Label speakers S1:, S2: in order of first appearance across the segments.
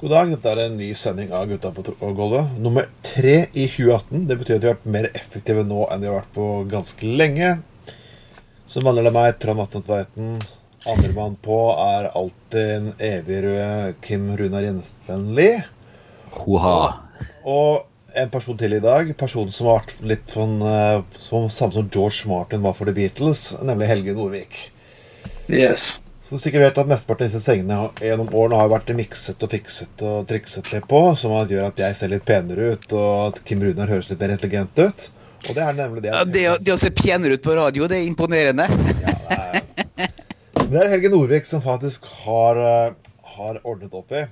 S1: God dag, dette er en ny sending av Gutta på gulvet. Nummer tre i 2018. Det betyr at vi har vært mer effektive nå enn vi har vært på ganske lenge. Som vanlig er det meg, Trond Atten Tveiten. Andremann på er alltid en evig røde Kim Runar Jensenli.
S2: Hoha.
S1: Og en person til i dag. Personen som har vært litt sånn eh, som, Samme som George Martin var for The Beatles, nemlig Helge Nordvik.
S3: Yes.
S1: Så du sikkert vet at Mesteparten av disse sengene gjennom årene har vært mikset og fikset og trikset litt på, som gjør at jeg ser litt penere ut, og at Kim Runar høres litt mer intelligent ut. Og det er nemlig det
S2: Ja, det, å- det å se penere ut på radio, det er imponerende.
S1: Ja, det er, det er Helge Nordvik som faktisk har, eh, har ordnet opp i.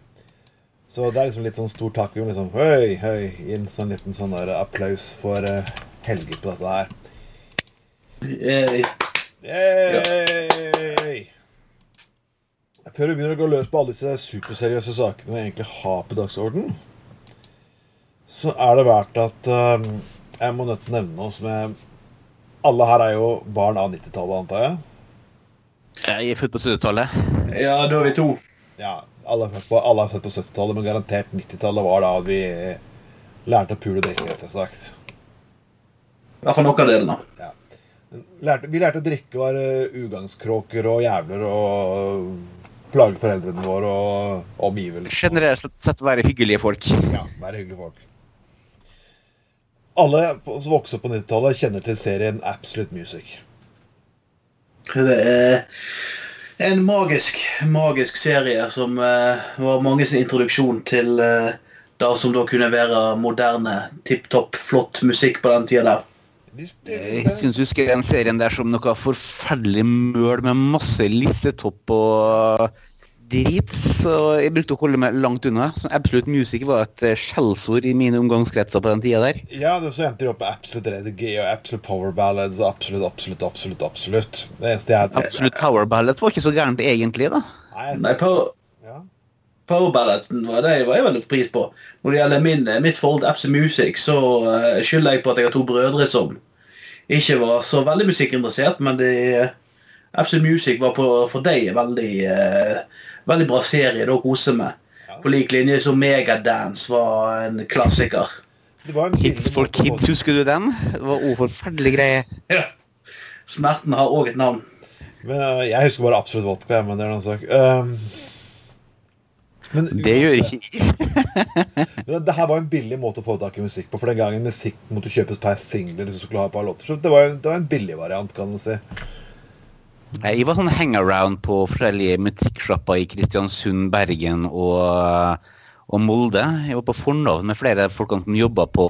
S1: Så det er liksom litt sånn stor takk. vi må Liksom, høy, høy, gi en sånn liten sånn der applaus for eh, Helge på dette her.
S3: Yay.
S1: Yay! Før vi begynner å gå løs på alle disse superseriøse sakene vi egentlig har på dagsorden, så er det verdt at uh, jeg må nødt til å nevne noe som jeg Alle her er jo barn av 90-tallet, antar jeg?
S2: Jeg er født på 70-tallet.
S3: ja, da er vi to.
S1: Ja, alle er født på, alle er født på 70-tallet, men garantert 90-tallet var da vi lærte å pule og drikke, rett og slett.
S3: I hvert fall noen av delene.
S1: Ja. Lærte, vi lærte å drikke, være ugangskråker og jævler og plage foreldrene våre og omgivelsene.
S2: Generelt sett være hyggelige folk.
S1: Ja, være hyggelige folk. Alle som vokste opp på 90-tallet, kjenner til serien Absolute Music.
S3: Det er en magisk, magisk serie som eh, var mange sin introduksjon til eh, det som da kunne være moderne, tipp topp, flott musikk på den tida der.
S2: Jeg syns du husker den serien der som noe forferdelig møl med masse lissetopp og drit. Så jeg brukte å holde meg langt unna. Så Absolute Music var et eh, skjellsord i mine omgangskretser på den tida der.
S1: ja, det så endte de opp med Absolute Reggae og Absolute Power Ballads og Absolutt, absolutt, absolutt, absolutt. Det eneste jeg
S2: Absolute Power Ballads var ikke så gærent egentlig, da.
S1: Nei,
S3: Nei, Power,
S1: ja.
S3: power Balladen var det jeg var jeg veldig pris på. Når det gjelder min, mitt forhold til Absolute Music, så eh, skylder jeg på at jeg har to brødre som ikke var så veldig musikkinteressert, men det, Absolute Music var på, for deg en veldig, eh, veldig bra serie å kose med.
S1: Ja.
S3: På lik linje som Megadance var en klassiker.
S1: Det var en Hits
S2: for Kids, husker du den? Det var òg forferdelig greie.
S3: Ja. Smerten har òg et navn.
S1: Men øh, Jeg husker bare Absolutt Vodka, men det er en annen sak. Um, men
S2: Det gjør ikke
S1: Men det her var en billig måte å få tak i musikk på. For den gangen musikk måtte kjøpes per singler. Hvis du skulle ha et par låter Så det var, det var en billig variant, kan du si.
S2: Jeg var sånn hangaround på forskjellige musikksjapper i Kristiansund, Bergen og, og Molde. Jeg var på fornavn med flere folk som jobba på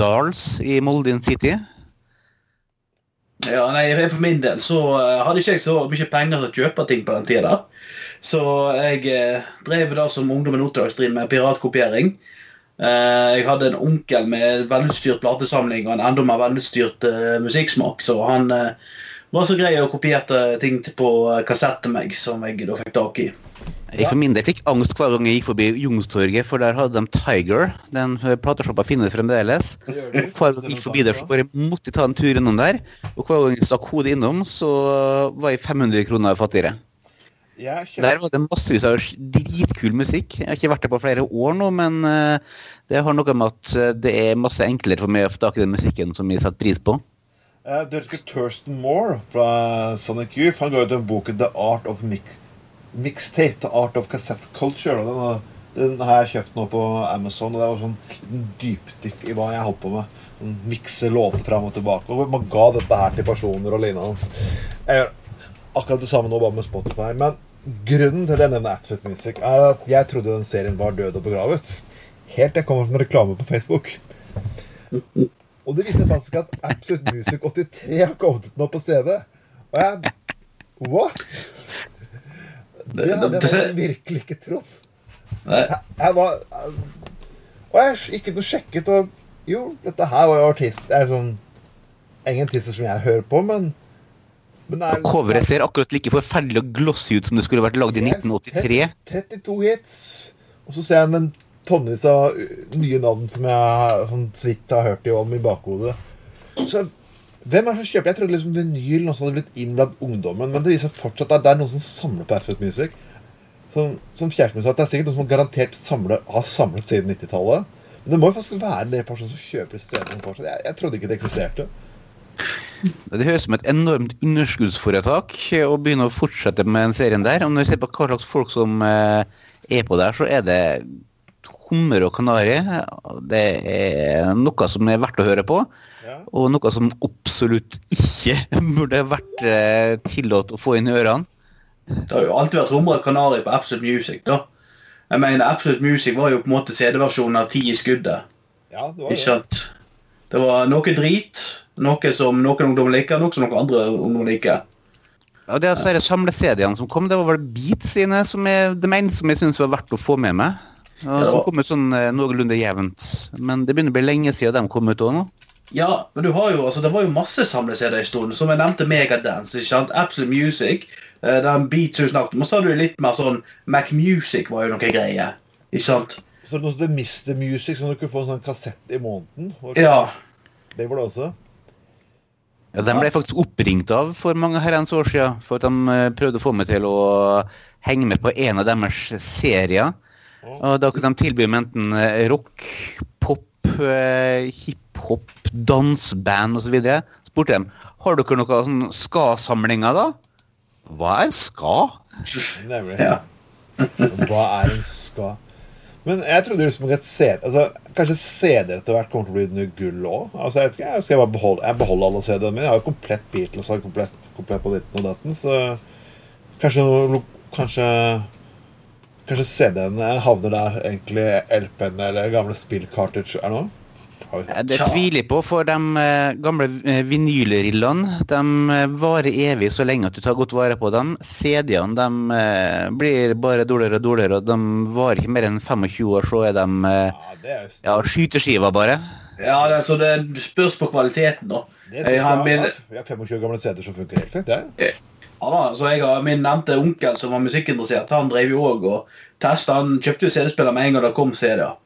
S2: Dals i Molde in City.
S3: Ja, nei, For min del så eh, hadde ikke jeg så mye penger til å kjøpe ting på den tida. Så jeg eh, drev da som ungdommen driver med piratkopiering. Eh, jeg hadde en onkel med velutstyrt platesamling og en enda mer velutstyrt eh, musikksmak, så han eh, var så grei og kopierte ting på eh, kassett til meg, som jeg da fikk tak i.
S2: Jeg for min del fikk angst hver gang jeg gikk forbi Youngstorget, for der hadde de Tiger. Den platesjappa finnes fremdeles. Hver gang jeg gikk forbi der, så bare måtte jeg ta en tur innom der. Og hver gang jeg stakk hodet innom, så var jeg 500 kroner fattigere. Der var det massevis av dritkul musikk. Jeg har ikke vært der på flere år nå, men eh, det har noe med at eh, det er masse enklere for meg å få tak i den musikken som jeg setter pris på.
S1: uh, du husker Thurston Moore fra Sonic Youth? Han ga ut den boken The Art of Mix Mixtape. The Art of Cassette Culture. Den, har- den har jeg kjøpt nå på Amazon. Og det var sånn dypdykk i hva jeg holdt på med. Sånn Mikse låter fram og tilbake. Og man ga dette her til personer og lignende. Jeg gjør akkurat det samme nå, bare med Spotify. Men grunnen til at jeg nevner Absolute Music, er at jeg trodde den serien var død og begravet. Helt til jeg kommer fra en reklame på Facebook. Og det viser faktisk at Absolute Music 83 har kommet ut nå på CD. Og jeg What? Det hadde jeg virkelig ikke trodd. Jeg, jeg var Og jeg gikk ut og sjekket, og jo, dette her var jo artist Det er sånn Ingen artister som jeg hører på, men, er,
S2: Coveret ser akkurat like forferdelig og glossy ut som det skulle vært lagd i 1983.
S1: 32 hits. Og så ser jeg en tonnevis av nye navn som jeg sånn, svitt har hørt om i bakhodet. Så hvem er det som kjøper? Jeg trodde liksom vinyl også hadde blitt inn blant ungdommen, men det viser fortsatt at det er noen som samler på Absolute Music. som, som kjæresten min sa, det er sikkert noen som garantert samler, har samlet siden 90-tallet. Men det må jo faktisk være en del personer som kjøper disse CD-ene fortsatt. Jeg, jeg trodde ikke det eksisterte.
S2: Det høres ut som et enormt underskuddsforetak å begynne å fortsette med den serien der. Og når du ser på hva slags folk som eh, er på der, så er det hummer og kanari. Det er noe som er verdt å høre på,
S1: Ja.
S2: og noe som absolutt ikke burde vært eh, tillatt å få inn i ørene.
S3: Det har jo alltid vært hummer og kanari på Absolute Music, da. Jeg mener, Absolute Music var jo på en måte CD-versjonen av Ti i skuddet.
S1: Ja, det var
S3: Ikke
S1: det.
S3: sant? Det var noe drit, noe som noen ungdommer liker, noe som noen andre ungdommer liker.
S2: Ja, det er altså disse samle-CD-ene som kom, det var vel Beat sine som er det eneste som jeg syns var verdt å få med meg.
S3: Ja,
S2: som kom ut sånn eh, noenlunde jevnt. Men det begynner å bli lenge siden de kom ut òg nå.
S3: Ja, men du har jo, altså, det var jo masse samle-CD i stund. Som jeg nevnte, Megadance. ikke sant? Absolute Music. eh, Den Beats du snakket om. Og så har du litt mer sånn Mac Music var jo noe greie. Ikke sant?
S1: Så noe som Mister. Music, som du kunne få en sånn kassett i måneden.
S3: Ja.
S1: Det var det også.
S2: Ja, de ble faktisk oppringt av for mange herrens år siden, for at de eh, prøvde å få meg til å henge med på en av deres serier. Og da kunne de tilby meg enten eh, rock, pop, eh, hiphop, danseband osv. Spurte dem har dere noen sånn ska-samlinger, da. Hva er ska?
S1: Nemlig.
S3: ja.
S1: Hva er en ska? Men jeg trodde liksom at CD, altså, kanskje CD etter hvert kommer til å bli noe gull òg. Altså, jeg jeg skal bare beholde, jeg beholder alle CD-ene mine. Jeg har jo komplett Beatles og komplett, komplett på ditten og datten, så kanskje Kanskje Kanskje CD-ene havner der egentlig LP-ene eller gamle spill-cartridge er nå?
S2: Det tviler jeg på, for de eh, gamle eh, vinylrillene de eh, varer evig så lenge at du tar godt vare på dem. CD-ene de blir bare dårligere og dårligere, og de varer ikke mer enn 25 år, så er de
S1: Ja, det er jo
S2: ja, skyteskiver bare.
S3: ja det, så det spørs på kvaliteten, da. Jeg har min,
S1: Vi har 25 gamle CD-er som funker helt fint. jeg.
S3: ja, da, så jeg har min nevnte onkel som var musikkinteressert. Han drev jo òg og testa. Han kjøpte jo CD-spiller med en gang det kom CD-er.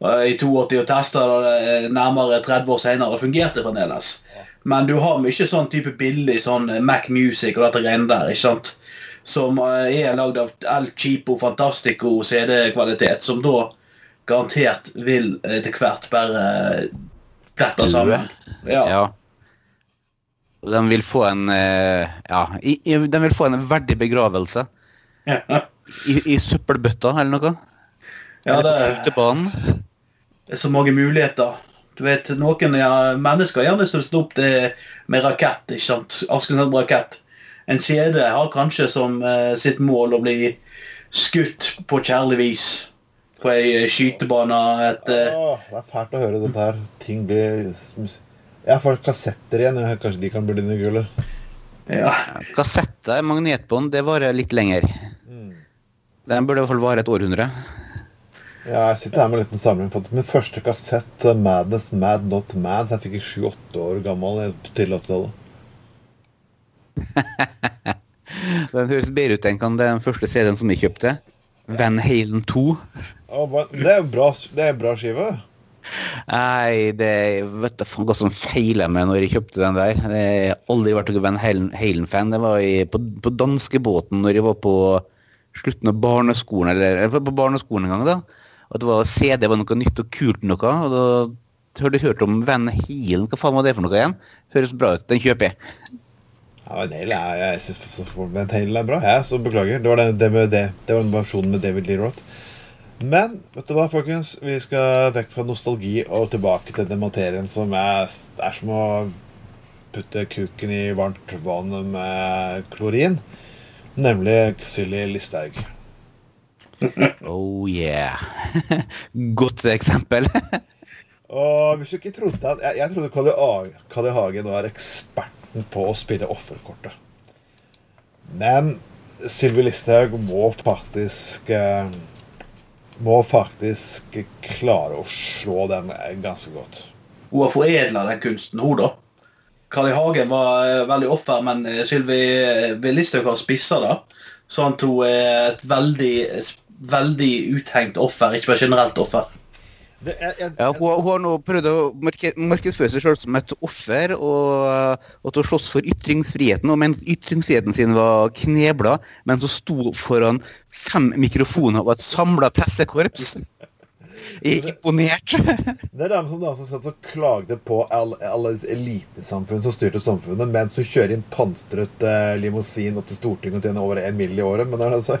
S3: Eh, I 82 og testa det nærmere 30 år senere. Det fungerte fremdeles. Men du har mye sånn type billig sånn Mac Music og dette greiene der. ikke sant? Som eh, er lagd av El Cheapo Fantastico CD-kvalitet. Som da garantert vil etter hvert bare dette sammen. Ja.
S2: Ja. Den vil få en eh, Ja, i, vil få en verdig begravelse. I, i søppelbøtta eller noe.
S3: Ja,
S2: eller på
S3: det-
S2: skytebanen.
S3: Er så mange muligheter. Du vet, Noen ja, mennesker gjerne støtter opp det med rakett. ikke sant? Askesand rakett. En CD har kanskje som eh, sitt mål å bli skutt på kjærlig vis på ei skytebane. Et, eh,
S1: Åh, det er fælt å høre dette her. Ting blir Jeg får kassetter igjen. Kanskje de kan bli dine gullet.
S3: ja.
S2: Kassetter, magnetbånd, det varer litt lenger. Den burde i hvert fall vare et århundre.
S1: Ja, jeg sitter her med en liten samling. på Min første kassett, eh, 'Madness Mad Not Mad', jeg fikk jeg sju-åtte år gammel på tidlig 80-tallet.
S2: Den høres bedre ut enn den første CD-en som jeg kjøpte. Van Halen 2.
S1: Det er bra, det er bra skive.
S2: Nei, det vet du faen hva som feiler meg når jeg kjøpte den der. Jeg har aldri vært noen Van Halen- Halen-fan. Det var i, på, på danskebåten når jeg var på slutten av barneskolen, eller, eller på barneskolen en gang. da. At det var CD var noe nytt og kult noe. og da har du hørt om Van Halen. Hva faen var det for noe igjen? Høres bra ut. Den kjøper jeg.
S1: Ja, Van Halen er, jeg synes Van Halen er bra, jeg, så beklager. Det var den, det med det, det var den versjonen med David Lee Roth. Men vet du hva, folkens? Vi skal vekk fra nostalgi og tilbake til den materien som er, er som å putte kuken i varmt vann med klorin. Nemlig Silje Listhaug.
S2: Oh yeah. Godt eksempel.
S1: Og hvis du ikke trodde at Jeg, jeg trodde Kalle, Hagen var eksperten på å spille offerkortet. Men Sylvi Listhaug må faktisk eh, Må faktisk klare å slå den ganske godt.
S3: Hun har foredla den kunsten, hun, da. Kalle Hagen var eh, veldig offer, men eh, Sylvi Listhaug har spissa det. Sånn at hun er et veldig, veldig uthengt offer, ikke bare generelt offer.
S1: Det, jeg, jeg,
S2: Ja, hun, hun har nå prøvd å marke- markedsføre seg sjøl som et offer, og at hun slåss for ytringsfriheten. Og mente ytringsfriheten sin var knebla, mens hun sto foran fem mikrofoner og et samla pressekorps. Jeg er imponert.
S1: Det er dem som, da, som klagde på all- alle elitesamfunn som styrte samfunnet, mens hun kjører inn pansret eh, limousin opp til Stortinget og tjener over en mill. i året. Men det er det så.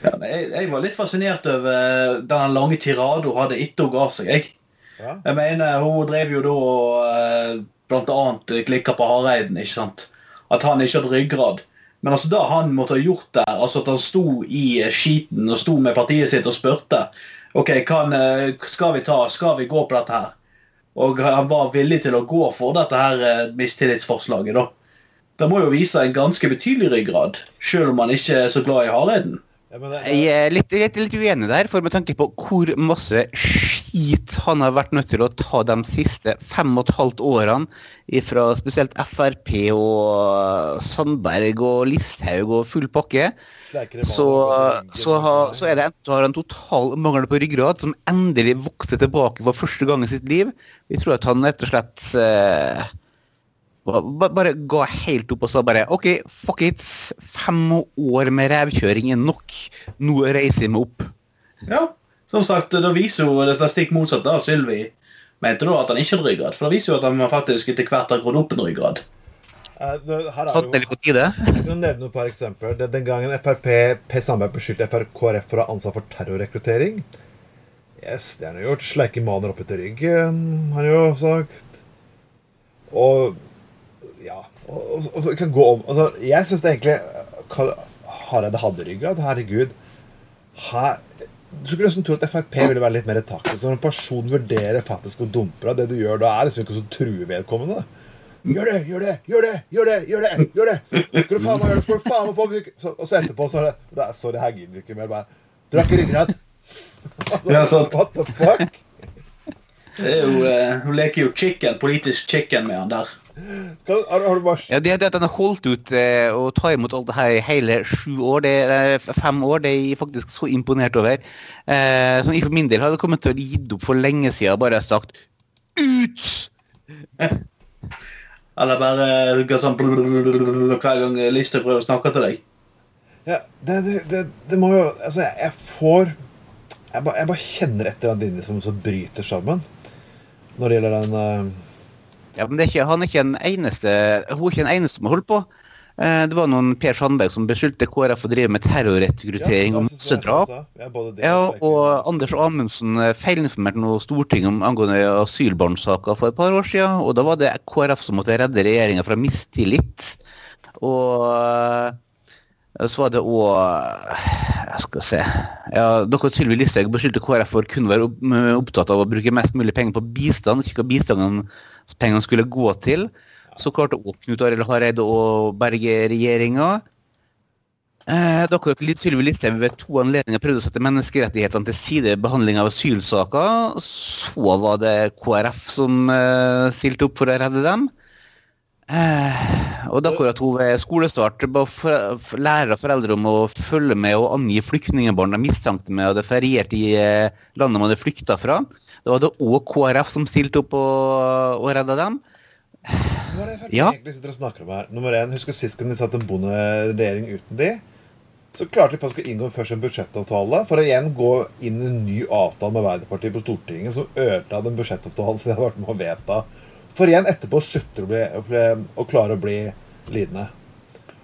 S3: Ja, jeg, jeg var litt fascinert over den lange tiraden hun hadde etter hun ga seg. jeg.
S1: Ja.
S3: Jeg mener, Hun drev jo da og bl.a. blant annet klikka på Hareiden. ikke sant? At han ikke hadde ryggrad. Men altså da han måtte ha gjort der, altså at han sto i skiten og sto med partiet sitt og spurte ok, kan, eh, skal vi ta, skal vi gå på dette her? Og han var villig til å gå for dette her eh, mistillitsforslaget. da. Det må jo vise en ganske betydelig ryggrad, selv om han ikke er så glad i Hareiden.
S1: Ja, men det,
S2: Jeg er litt, litt, litt uenig der, for med tanke på hvor masse skit han har vært nødt til å ta de siste fem og et halvt årene fra spesielt Frp og Sandberg og Listhaug og full pakke, så, så, har, så er det enten så har han total mangel på ryggrad, som endelig vokste tilbake for første gang i sitt liv. Vi tror at han rett og slett eh, bare ga helt opp og sa bare OK, fuck it. Fem år med revkjøring er nok. Nå reiser jeg meg opp.
S3: Ja, som sagt, det viser jo det stikk motsatt av Sylvi mente da at han ikke hadde ryggrad. For det viser jo at han faktisk etter hvert har grodd opp en ryggrad.
S1: Eh, det, her er jo,
S2: tide.
S1: jeg kan nevne et par eksempler. Det, den gangen Frp Per Sandberg beskyldte FrKrF for å ha ansvar for terrorrekruttering. Yes, det har han gjort. Sleike maner opp etter ryggen, har han jo sagt. Og ja og, og, og så kan gå om altså, Jeg syns egentlig Hareide hadde ryggrad. Herregud. Her, du skulle nesten tro at Frp ville være litt mer taktisk. Når en person vurderer faktisk å dumpe deg, det du gjør da, er liksom ikke å true vedkommende. Gjør det, gjør det, gjør det, gjør det! gjør det, gjør det Skal du faen meg gjøre det, skal du faen meg få så, Og så etterpå så er det, da, Sorry, her gidder vi ikke mer. Bare, du har ikke ryggrad. What the fuck?
S3: Det er jo, eh, Hun leker jo chicken, politisk chicken med han der.
S1: Kan, har, har du bare
S2: Ja, det, det at han har holdt ut eh, og ta imot alt det her i hele sju år, det, er fem år, det er jeg faktisk så imponert over. Eh, som jeg for min del hadde kommet til å gitt opp for lenge siden og bare sagt ut!
S3: Eller bare eh, sånn hver gang Listhaug prøver å snakke til deg.
S1: Ja, det, det, det, det må jo Altså, jeg, jeg får jeg bare, jeg bare kjenner et eller annet inni som så bryter sammen. Når det gjelder den eh,
S2: Ja, men det er ikke, han er ikke den eneste Hun er ikke den eneste som har holdt på. Eh, det var noen Per Sandberg som beskyldte KrF for å drive med terrorrekruttering og
S1: ja, så-
S2: massedrap.
S1: så- så- Ja, og
S2: og Anders Amundsen eh, feilinformerte noe Stortinget om angående asylbarnsaker for et par år siden. Og da var det KrF som måtte redde regjeringa fra mistillit. Og eh, så var det òg Jeg skal se ja, Dere og Sylvi Listhaug beskyldte KrF for kun å være opptatt av å bruke mest mulig penger på bistand, ikke hva bistandspengene skulle gå til. Så klarte òg Knut Arild Hareide å berge regjeringa. Eh, dere og Sylvi Listhaug ved to anledninger prøvde å sette menneskerettighetene til side i behandling av asylsaker. Så var det KrF som eh, stilte opp for å redde dem. Eh, og da at hun ved skolestart ba for, for, lærer foreldre om å følge med og angi flyktningbarn de mistenkte med og hadde feriert i eh, landet man hadde flykta fra. Da var det òg KrF som stilte opp og, og redda dem.
S1: Hva er det Frp
S2: Ja.
S1: egentlig sitter og snakker om her? Nummer én, Husker sist gang de satt en bonderegjering uten de? Så klarte de faktisk å inngå først en budsjettavtale for å igjen gå inn i en ny avtale med Arbeiderpartiet på Stortinget som ødela den budsjettavtalen som de hadde vært med å vedta. For igjen etterpå å sutre og, bli, og, bli, og klare å bli lidende.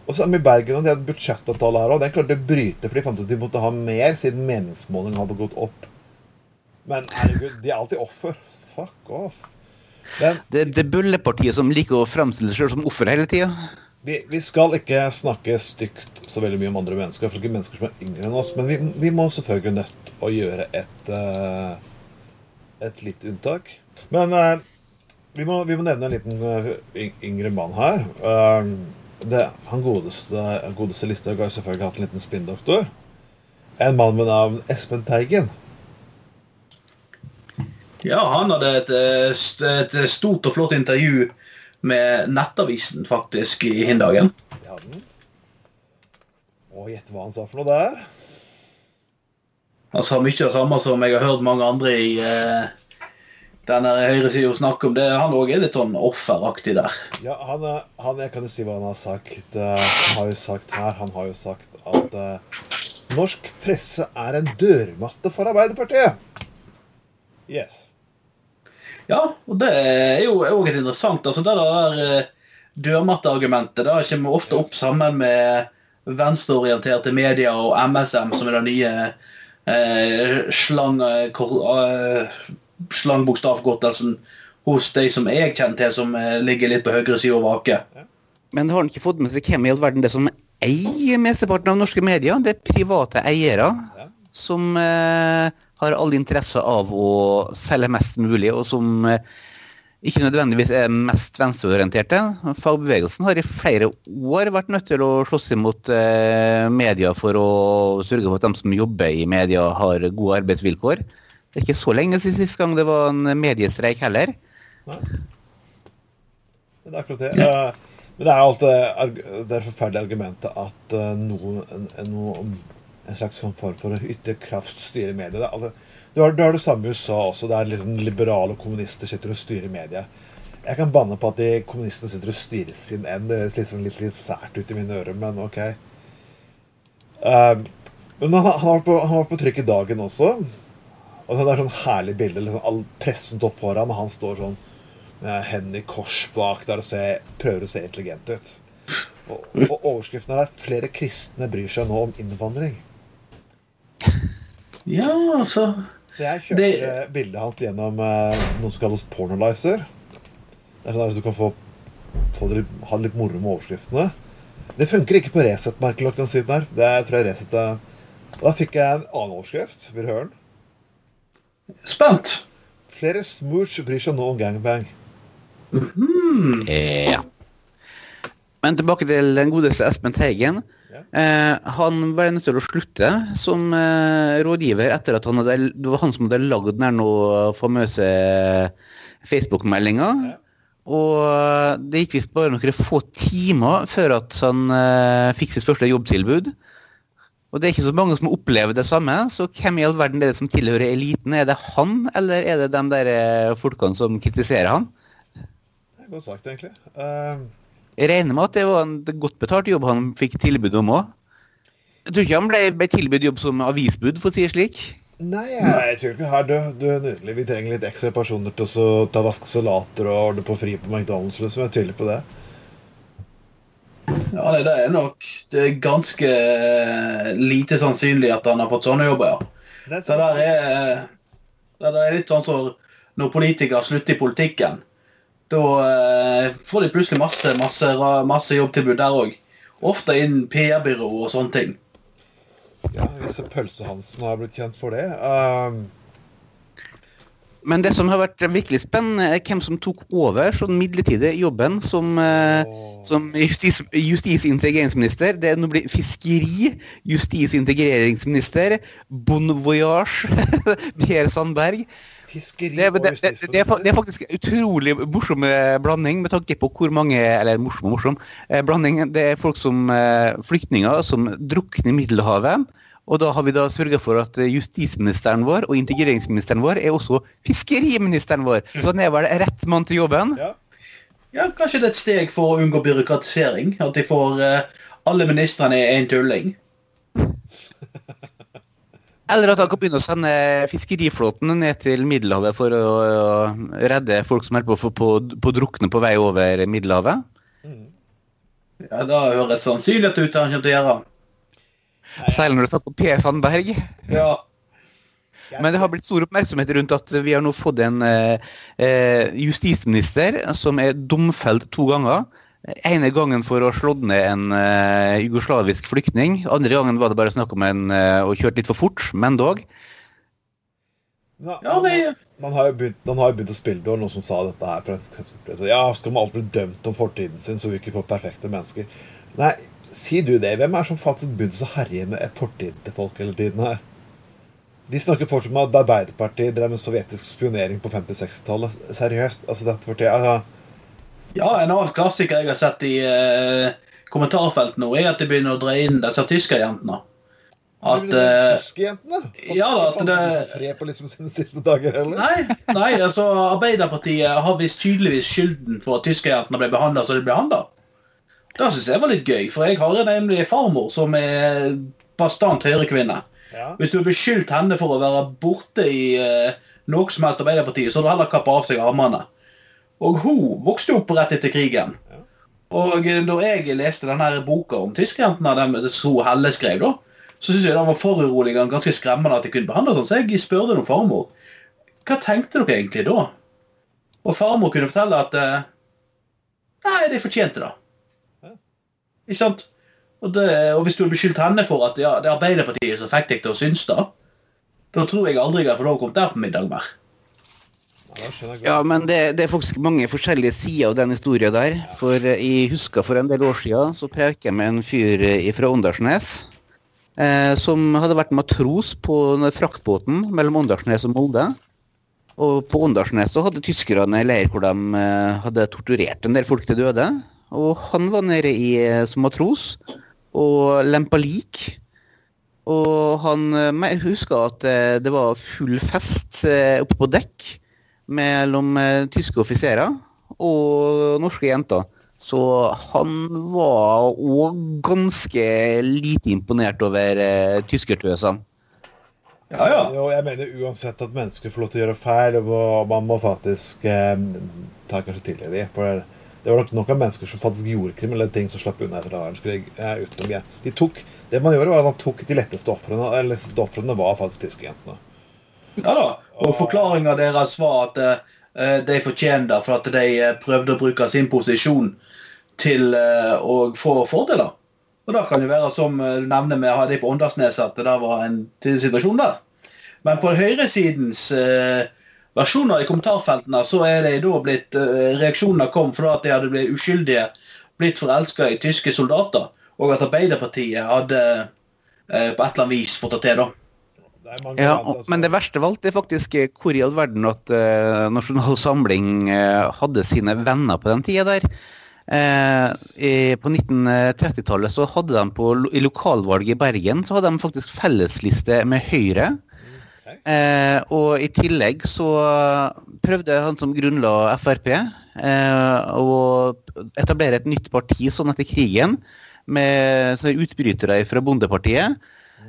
S1: Og så med Bergen, og de hadde budsjettavtale her òg. Den klarte de å bryte, for de fant ut at de måtte ha mer siden meningsmålingen hadde gått opp. Men herregud, de er alltid offer. Fuck off. Men
S2: Det, det er bøllepartiet som liker å fremstille seg sjøl som offer hele tida.
S1: vi, vi skal ikke snakke stygt så veldig mye om andre mennesker, for ikke mennesker som er yngre enn oss, men vi, vi må selvfølgelig nødt til å gjøre et, eh, et lite unntak. Men eh, vi, må, vi må nevne en liten eh, yngre mann her. Det, han godeste, godeste Listhaug har selvfølgelig hatt en liten spinndoktor. En mann med navn Espen Teigen.
S3: Ja, han hadde et, eh, et stort og flott intervju med Nettavisen faktisk i Hindagen.
S1: Det hadde han. Og gjett hva han sa for noe der.
S3: Han sa mye av det samme som jeg har hørt mange andre i uh, denne høyresida snakke om. det. Han òg er litt sånn offeraktig der.
S1: Ja, han, han, Jeg kan jo si hva han har sagt. Eh, Han har jo sagt her Han har jo sagt at uh, norsk presse er en dørmatte for Arbeiderpartiet. Yes.
S3: Ja, og det er jo òg interessant altså Det der eh, dørmatteargumentet kommer ofte opp sammen med venstreorienterte medier og MSM, som er den nye eh, slang, eh, kor- eh, slangbokstavkortelsen hos de som jeg kjenner til, som eh, ligger litt på høyre side og vaker.
S2: Men har han ikke fått med seg hvem i all verden det som eier mesteparten av norske medier? Det er private eiere som eh, har all interesse av å selge mest mulig, og som eh, ikke nødvendigvis er mest venstreorienterte. Fagbevegelsen har i flere år vært nødt til å slåss imot eh, media for å sørge for at de som jobber i media, har gode arbeidsvilkår. Det er ikke så lenge siden sist gang det var en mediestreik heller.
S1: Nei. Det er akkurat det. Ja. Men det er jo alltid det er forferdelige argumentet at eh, noen, en, en, noen, en slags sånn form for å ytre kraft styre mediet. Er Du har, du har det samme i USA også, der liksom liberale kommunister sitter og styrer media. Jeg kan banne på at de kommunistene sitter og styrer sin end. Det høres litt, sånn, litt, litt sært ut i mine ører, men ok. Eh, men han, han, har på, han vært på trykk i dagen også. Og det er sånn herlig bilde. Liksom, all pressen står foran, og han står sånn med hendene i kors bak der og ser, prøver å se intelligent ut. Og, og overskriften er at flere kristne bryr seg nå om innvandring.
S3: Ja, altså
S1: Så jeg kjørte
S3: Det-
S1: eh, bildet hans gjennom eh, noe som kalles pornolizer. Det er sånn at du kan få, få det, ha det litt moro med overskriftene. Det funker ikke på Resett, nok den siden her. Det tror jeg Resett er Da fikk jeg en annen overskrift. Vil du høre den?
S3: Spent.
S1: Flere smooch bryr seg nå om gangbang.
S2: Ja. Men tilbake til den godeste Espen Teigen.
S1: Ja.
S2: Eh, han ble nødt til å slutte som eh, rådgiver etter at han hadde, det var han som hadde lagd den famøse Facebook-meldinga.
S1: Ja.
S2: Og eh, det gikk visst bare noen få timer før at han eh, fikk sitt første jobbtilbud. Og det er ikke så mange som opplever det samme, så hvem i all verden er det som tilhører eliten? Er det han, eller er det de der eh, folkene som kritiserer han?
S1: Det er godt sagt, egentlig. Eh,
S2: Jeg regner med at det var en godt betalt jobb han fikk tilbud om òg. Jeg tror ikke han ble, ble tilbudt jobb som avisbud, for å si det slik.
S1: Nei, jeg tror ikke her du, du er nydelig. Vi trenger litt ekstra personer til å ta vaske salater og ordne på fri på McDonald's. Liksom. Jeg tviler på det.
S3: Ja, det, det er nok det er ganske eh, lite sannsynlig at han har fått sånne jobber, ja.
S1: Det er
S3: Det der er, det der er litt sånn som når politikere slutter i politikken. Da eh, får de plutselig masse, masse, masse jobbtilbud der òg. Ofte innen PR-byrå og sånne ting.
S1: Ja, Hvis Pølse-Hansen har blitt kjent for det. Um,
S2: Men det som har vært virkelig spennende, er hvem som tok over sånn midlertidig jobben som,
S1: oh.
S2: Som justis, justis- og integreringsminister. Det er nå blitt fiskeri, justis- og integreringsminister, bon voyage, Per Sandberg.
S1: Fiskeri
S2: Det, det, det, det, er, faktisk en utrolig morsom eh, blanding med tanke på hvor mange Eller morsom og morsom. eh, blanding, Det er folk som eh, flyktninger som drukner i Middelhavet. Og da har vi da sørga for at justisministeren vår og integreringsministeren vår er også fiskeriministeren vår. Så han er vel rett mann til jobben.
S1: Ja.
S3: Ja, Kanskje det er et steg for å unngå byråkratisering? At de får eh, alle ministrene i én tulling?
S2: Eller at han kan begynne å sende fiskeriflåten ned til Middelhavet for å, å redde folk som holder på, på, på å drukne på vei over Middelhavet.
S3: Ja, Da høres sannsynlig ut det han kommer til å gjøre.
S2: Særlig når det er snakk om Per Sandberg.
S3: Ja.
S2: Men det har blitt stor oppmerksomhet rundt at vi har nå fått en eh, eh, justisminister som er domfelt to ganger. Ene gangen for å ha slått ned en uh, jugoslavisk flyktning. Andre gangen var det bare snakk om en uh, og kjøre litt for fort, men dog.
S1: Ja,
S3: Ja, det-
S1: man har jo begynt, man har jo begynt å spille det, og noen som sa dette her. Ja, skal man alltid bli dømt om fortiden sin, så vi ikke får perfekte mennesker? Nei, si du det. Hvem er det som faktisk begynte å herje med fortiden til folk hele tiden her? De snakker fortsatt om at Arbeiderpartiet drev med sovjetisk spionering på 50-60-tallet. Seriøst. altså dette partiet, altså,
S3: ja, en annen klassiker jeg har sett i eh, kommentarfeltet nå, er at de begynner å dra inn disse tyskerjentene. At eh,
S1: tyske jentene
S3: ja da, at det-
S1: fred på liksom sine siste dager heller.
S3: Nei, nei, altså Arbeiderpartiet har visst tydeligvis skylden for at tyskerjentene ble behandla som de ble behandla. Det syns jeg var litt gøy, for jeg har nemlig farmor som er bastant høyrekvinne.
S1: Ja.
S3: Hvis du har beskyldt henne for å være borte i eh, noe som helst Arbeiderpartiet, så har du heller kappa av seg armene. Og hun vokste opp rett etter krigen. Og eh, da jeg leste denne boka om tyskerjentene, den Sro Helle skrev, da, så syntes jeg det var foruroligende ganske skremmende at de kunne behandle sånn. Så jeg spurte noen farmor hva tenkte dere egentlig da? Og farmor kunne fortelle at eh, Nei, de fortjente det.
S1: Ja.
S3: Ikke sant? Og, det, og hvis du hadde beskyldt henne for at ja, det er Arbeiderpartiet som fikk deg til å synes det, da tror jeg aldri jeg har fått lov å komme der på middag mer.
S1: Ja,
S2: men det, det er faktisk mange forskjellige sider av den historien der. For eh, jeg husker for en del år siden så preiket jeg med en fyr eh, fra Åndalsnes. Eh, som hadde vært matros på fraktbåten mellom Åndalsnes og Molde. Og på Åndalsnes så hadde tyskerne en leir hvor de eh, hadde torturert en del folk til døde. Og han var nede i, eh, som matros og lempa lik. Og han jeg husker at det var full fest oppe på dekk mellom eh, tyske offiserer og norske jenter. Så han var òg ganske lite imponert over eh, tyskertøsene.
S3: Ja, ja.
S1: Jo, jeg mener uansett at mennesker får lov til å gjøre feil, og man må faktisk eh, ta kanskje til dem. For det var nok nok av mennesker som faktisk gjorde kriminelle ting som slapp unna etter annen verdenskrig. eh. De tok, det man gjorde, var at man tok de letteste ofrene. Eller de letteste ofrene var faktisk tyskejentene.
S3: Ja da. Og forklaringa deres var at eh, de fortjener det for at de eh, prøvde å bruke sin posisjon til eh, å få fordeler. Og det kan jo være, som eh, du nevner med de på Åndalsnes, at det var en situasjon der. Men på høyresidens eh, versjoner i kommentarfeltene så er det da blitt eh, Reaksjonene kom fordi at de hadde blitt uskyldige, blitt forelska i tyske soldater, og at Arbeiderpartiet hadde eh, på et eller annet vis fått det til, da.
S1: Det
S2: Ja,
S1: land,
S2: og,
S1: altså.
S2: men det verste av alt er faktisk eh, hvor i all verden at uh, Nasjonal Samling uh, hadde sine venner på den tida der. Uh, i, på 1930-tallet så hadde de på, i lokalvalget i Bergen så hadde de faktisk fellesliste med Høyre.
S1: Ok.
S2: Eh, og i tillegg så prøvde han som grunnla Frp eh, å etablere et nytt parti sånn etter krigen, med utbrytere fra Bondepartiet.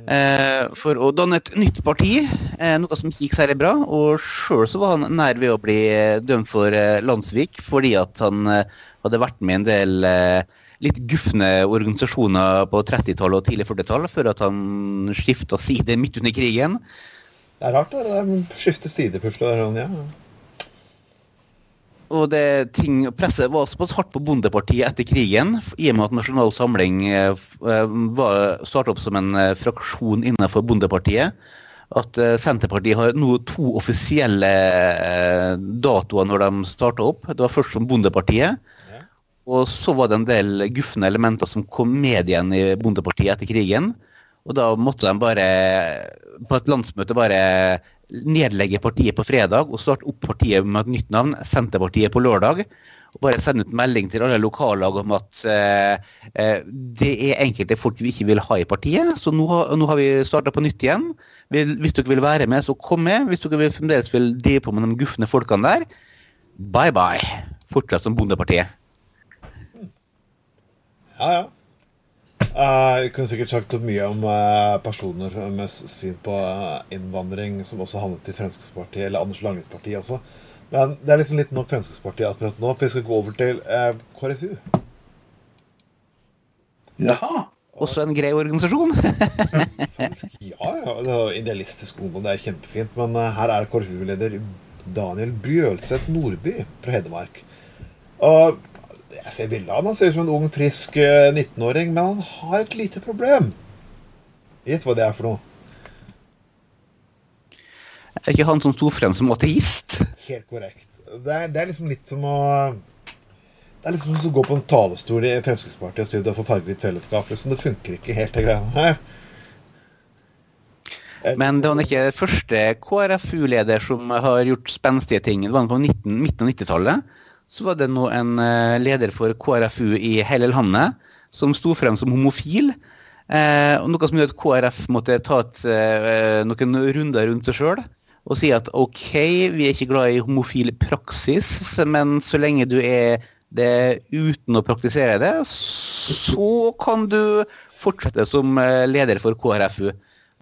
S2: Eh, for å danne et nytt parti, eh, noe som gikk særlig bra. Og sjøl så var han nær ved å bli eh, dømt for landssvik, fordi at han hadde vært med i en del litt gufne organisasjoner på 30-tallet og tidlig 40-tall, før at han skifta side midt under krigen.
S1: Det er rart, det. det skifte side plutselig. Sånn, ja.
S2: Og det ting, presset var såpass hardt på Bondepartiet etter krigen, i og med at Nasjonal Samling eh, eh, starta opp som en eh, fraksjon innenfor Bondepartiet, at Senterpartiet har nå to offisielle datoer når de starta opp. Det var først som Bondepartiet,
S1: Ja.
S2: og så var det en del gufne elementer som kom med igjen i Bondepartiet etter krigen. Og da måtte de bare på et landsmøte bare nedlegge partiet på fredag og starte opp partiet med et nytt navn, Senterpartiet på lørdag. Og bare sende ut melding til alle lokallag om at eh, eh, det er enkelte folk vi ikke vil ha i partiet, så nå nå har vi starta på nytt igjen. Hvis dere vil være med, så kom med. Hvis dere vil, fremdeles vil drive på med de gufne folkene der, bye bye. Fortsatt som Bondepartiet.
S1: Ja, ja. Eh, vi kunne sikkert sagt mye om uh, personer med syn på uh, innvandring som også havnet i Fremskrittspartiet, eller Anders Langes parti også. Men det er liksom litt nok Fremskrittspartiet akkurat nå, for vi skal gå over til KrFU.
S3: Jaha.
S2: Også en grei organisasjon.
S1: Faktisk, ja, ja. Det er idealistisk ungdom, det er kjempefint. Men her er KrFU-leder Daniel Bjølseth Nordby fra Hedmark. Og jeg ser bildet av ham. Han ser ut som en ung, frisk eh, 19-åring, men han har et lite problem. Gjett hva det er for noe.
S2: Er ikke han som sto frem som ateist?
S1: Helt korrekt. Det er, det er liksom litt som å Det er liksom som å gå på en talerstol i Fremskrittspartiet og har fått fargerikt fellesskap. Liksom. Det funker ikke helt, de greiene her.
S2: Men det var ikke første KrFU-leder som har gjort spenstige ting. Det var på 19, midten av 90-tallet. Så var det nå en eh, leder for KrFU i hele landet som sto frem som homofil. Eh, og noe som gjør at KrF måtte ta et, eh, noen runder rundt seg sjøl og si at OK, vi er ikke glad i homofil praksis, men så lenge du er det uten å praktisere det, så kan du fortsette som eh, leder for KrFU.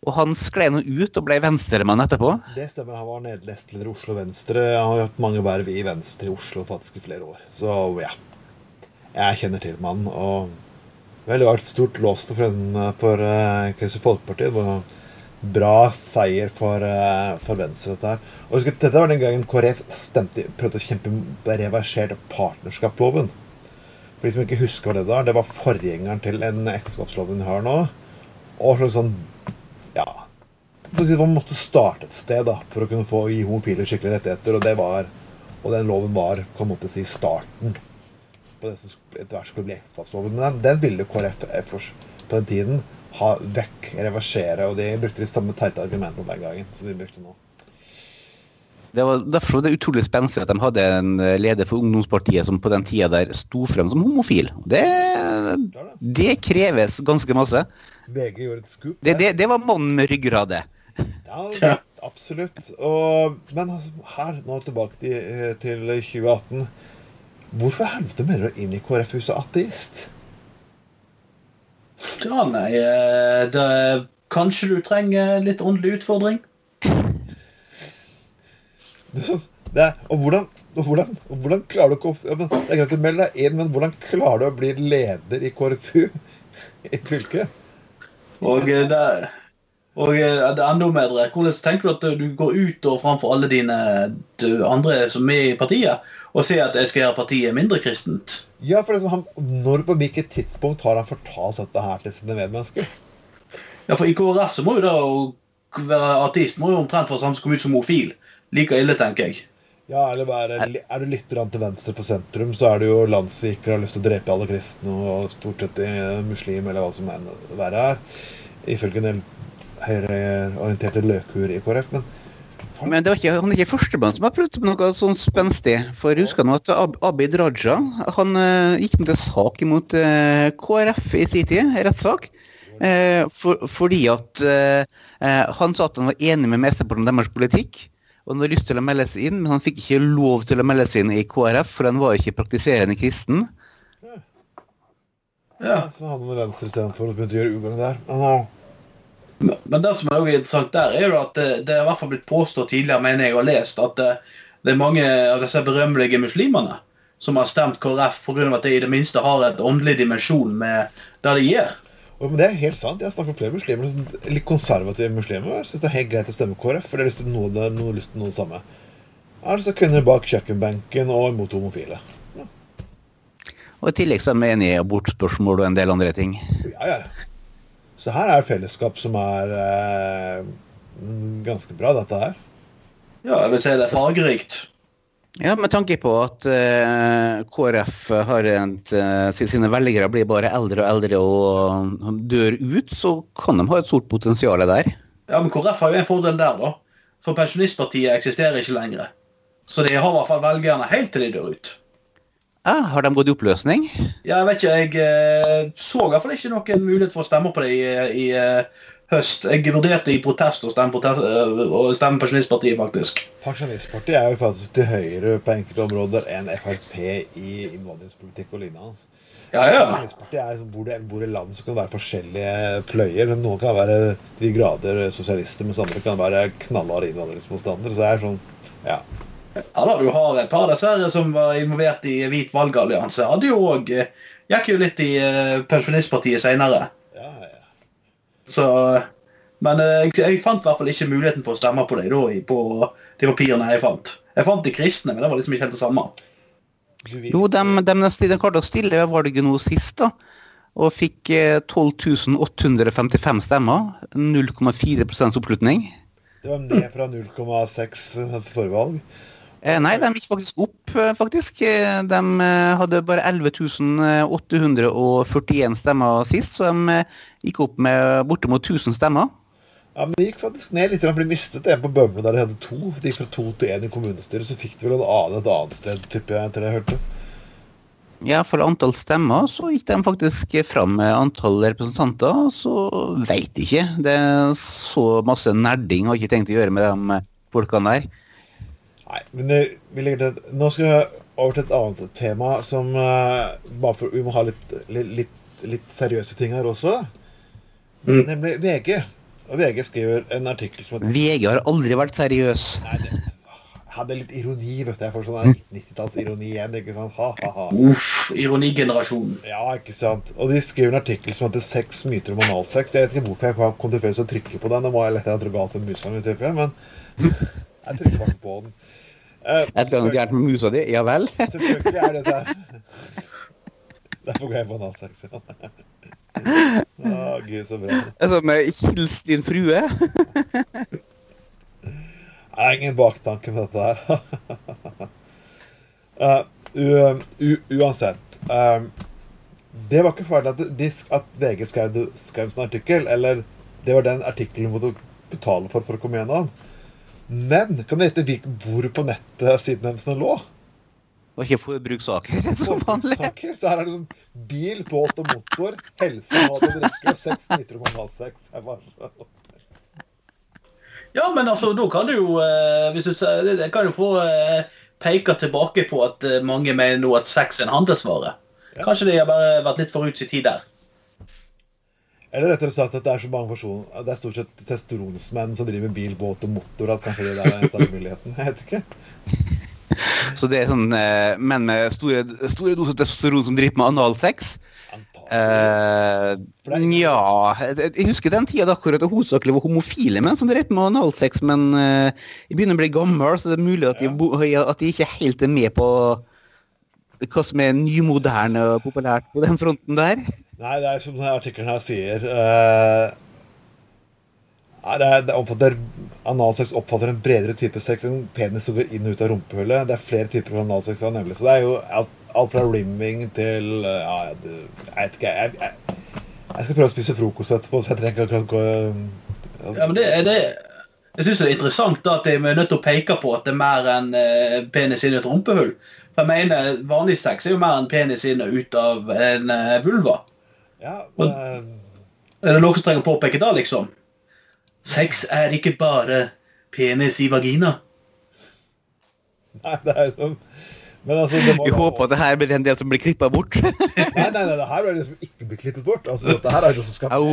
S2: Og han skled nå ut og ble venstremann etterpå.
S1: Det stemmer. Han var nestleder i Oslo Venstre. Han har hatt mange verv i Venstre i Oslo faktisk i flere år. Så ja. Jeg kjenner til mannen. Og vel, det var et stort lås for, for uh, Kristelig Folkeparti. Det var bra seier for, uh, for Venstre, dette her. Og husk, Dette var den gangen KrF stemte, prøvde å kjempe reversert partnerskapsloven. For de som ikke husker hva det var, det var forgjengeren til en ekteskapsloven vi har nå. Og sånn, Man måtte starte et sted da, for å kunne få gi homofile skikkelige rettigheter. Og det var, og den loven var kan man si, starten på det som etter hvert skulle bli ekteskapsloven. Men den, den ville KrF på den tiden ha vekk, reversere. Og de brukte de samme teite argumentene den gangen som de brukte nå.
S2: Det var derfor det er utrolig spenstig at de hadde en leder for ungdomspartiet som på den tida der sto frem som homofil. Det, det kreves ganske masse.
S1: VG gjorde et skup.
S2: Det, det, det var mannen med ryggrade.
S1: Ja, absolutt. Og, men altså, her, nå tilbake til, til 2018. Hvorfor helvete mener du inn i KrF-huset ateist?
S3: Ja, nei eh, det, Kanskje du trenger litt åndelig utfordring?
S1: Det er, og, hvordan, og, hvordan, og hvordan klarer du ikke å Det er greit å melde deg inn, men hvordan klarer du å bli leder i KrFU i fylket?
S3: Og eh, det, og eh, det er enda mer Hvordan tenker du at du går ut og framfor alle dine andre som er i partiet, og sier at jeg skal gjøre partiet mindre kristent?
S1: Ja, for han, Når på hvilket tidspunkt har han fortalt dette her til sine medmennesker?
S3: Ja, for i KrF så må jo da å være artist må jo omtrent være samme som komme ut som homofil. Like ille, tenker jeg.
S1: Ja, eller bare, Er du litt til venstre for sentrum, så er du jo landssviker og har lyst til å drepe alle kristne og stort sett muslim, eller hva som enn være er. Ifølge en del høyreorienterte løkhuer i KrF. Men
S2: men det var ikke, han er ikke førstemann som har prøvd på noe sånn spenstig. For husker nå at Abid Raja han uh, gikk med til sak imot uh, KrF i sin tid, rettssak. Uh, for, fordi at han sa at han var enig med mesteparten av deres politikk. Og han hadde lyst til å melde seg inn, men han fikk ikke lov til å melde seg inn i KrF, for han var ikke praktiserende kristen.
S1: Ja, så hadde han venstre istedenfor og begynte å gjøre ugagn der. Men,
S3: men det som er også interessant der, er jo at det, det er i hvert fall blitt påstått tidligere, mener jeg har lest, at det, det, er mange av disse berømmelige muslimene som har stemt KrF pga. at de i det minste har et åndelig dimensjon med det de gjør.
S1: Oh, men Det er helt sant. Jeg snakker med flere muslimer, litt konservative muslimer. Syns det er helt greit å stemme KrF, for de har lyst til noe, det noe lyst til noe det samme. Altså kvinner bak kjøkkenbenken og imot homofile. Ja.
S2: Og I tillegg så er vi enige i abortspørsmål og en del andre ting.
S1: Ja, ja. Så her er fellesskap som er eh, ganske bra, dette her.
S3: Ja, jeg vil si det er fargerikt.
S2: Ja, med tanke på at eh, KrF har et, eh, sine velgere blir bare eldre og eldre og dør ut, så kan de ha et stort potensial der.
S3: Ja, men KrF har jo en fordel der, da. For Pensjonistpartiet eksisterer ikke lenger. Så de har i hvert fall velgerne helt til de dør ut.
S2: Ja, Har de gått i oppløsning?
S3: Ja, jeg vet ikke. Jeg uh, så i hvert fall ikke noen mulighet for å stemme på det i, i uh, høst. Jeg vurderte i protest å stemme, stemme Pensjonistpartiet, faktisk.
S1: Pensjonistpartiet er jo faktisk til høyre på enkelte områder enn Frp i innvandringspolitikk og lignende.
S3: Ja, ja.
S1: Pensjonistpartiet er liksom, bor, det, bor i land som kan være forskjellige fløyer. Noen kan være til de grader sosialister, mens andre kan være knallharde innvandringsmotstandere. Så det er sånn, ja.
S3: Ja da, du har et par av disse som var involvert i Hvit valgallianse. Hadde jo òg Gikk jo litt i uh, Pensjonistpartiet seinere.
S1: Ja, ja.
S3: Så Men uh, jeg, jeg, fant i hvert fall ikke muligheten for å stemme på dem da, på de papirene jeg fant. Jeg fant de kristne, men det var liksom ikke helt det samme.
S2: Jo, de, de, de klarte å stille ved valget nå sist, da. Og fikk 12.855 stemmer. 0,4% oppslutning.
S1: Det var ned fra 0,6 forrige valg.
S2: Eh, nei, de gikk faktisk opp, faktisk. De hadde bare 11.841 stemmer sist, så de gikk opp med bortimot 1000 stemmer.
S1: Ja, men det gikk faktisk ned litt. De ble mistet en på Bømlo der de hadde to. De gikk fra to til én i kommunestyret. Så fikk de vel en annen et annet sted, tipper jeg, etter det jeg hørte.
S2: Ja, for antall stemmer så gikk de faktisk fram med antall representanter, så veit ikke. Det er så masse nerding har ikke tenkt å gjøre med de folkene der.
S1: Nei, men det, vi legger til Nå skal vi over til et annet tema som uh, Bare for vi må ha litt, litt, litt, litt seriøse ting her også.
S3: Mm.
S1: Nemlig VG. Og VG skriver en artikkel som heter
S2: VG har aldri vært seriøs.
S1: Nei, det hadde litt ironi, vet du. Jeg får sånn 90-tallsironi igjen. ikke sant? Ha, ha, ha.
S3: Uff, ironigenerasjonen.
S1: Ja, ikke sant. Og de skriver en artikkel som heter 'Seks myter om analsex'. Jeg vet ikke hvorfor jeg kom til å trykke på den. Det må jeg lett ha noe galt med musa mi, men jeg trykker bare på den. Eh,
S2: Et eller annet gærent med musa di? Ja vel?
S1: Selvfølgelig er det det. Derfor går jeg på analsex. Å, Å, gud, så bra.
S2: Med 'hils din frue'?
S1: Det er ingen baktanke med dette her. Uh, uansett uh, Det var ikke ferdig at, at VG skrev, skrev sånn artikkel, eller det var den artikkelen du måtte betale for for å komme gjennom. Men kan du gjette hvor på nettet siden deres lå?
S2: Og ikke forbrukssaker, som vanlig.
S1: Saker. Så her er det sånn bil, båt og motor, helse, mat og drikke og seks nyter og analsex.
S3: Ja, men altså, da kan du jo eh, hvis du, sier- det- det kan jo få eh, peke tilbake på at eh, mange mener nå at sex er en handelsvare.
S1: Ja.
S3: Kanskje de har bare vært litt forut sin tid der.
S1: Eller rettere sagt at det er så mange personer Det er stort sett testosteronsmenn som driver bil, båt og motor, at kanskje det der er eneste muligheten. Jeg vet ikke.
S2: Så det er sånn eh, menn med store, store doser testosteron som driver med analsex. Eh,
S1: For det er ikke-
S2: ja jeg husker den tida da akkurat det hovedsakelig var homofile menn som drev med analsex, men eh, jeg begynner å bli gammel, så det er mulig at de,
S1: Ja.
S2: at de ikke helt er med på hva som er nymoderne og populært på den fronten der.
S1: Nei, det er som denne artikkelen her sier uh, det, er, det omfatter Analsex oppfatter en bredere type sex enn penis som går inn og ut av rumpehullet. Det er flere typer analsex, nemlig. Så det er jo alt, alt fra rimming til uh, Ja, det, jeg vet ikke. Jeg, jeg, jeg skal prøve å spise frokost etterpå, så jeg trenger ikke akkurat gå
S3: Ja, men det, det, jeg synes det er interessant at de er nødt til å peke på at det er mer enn uh, penis inn i et rumpehull. For jeg mener, vanlig sex er jo mer enn penis inn og ut av en vulva.
S1: Ja, eh,
S3: Er det noen som trenger å påpeke da, liksom? Sex er ikke bare penis i vagina.
S1: Nei, det er jo som Men altså, det må
S2: Vi håper at det her blir en del som blir klippa bort.
S1: Nei, nei, nei, det her er det som ikke blir klippet bort. Altså, dette her er det som skal.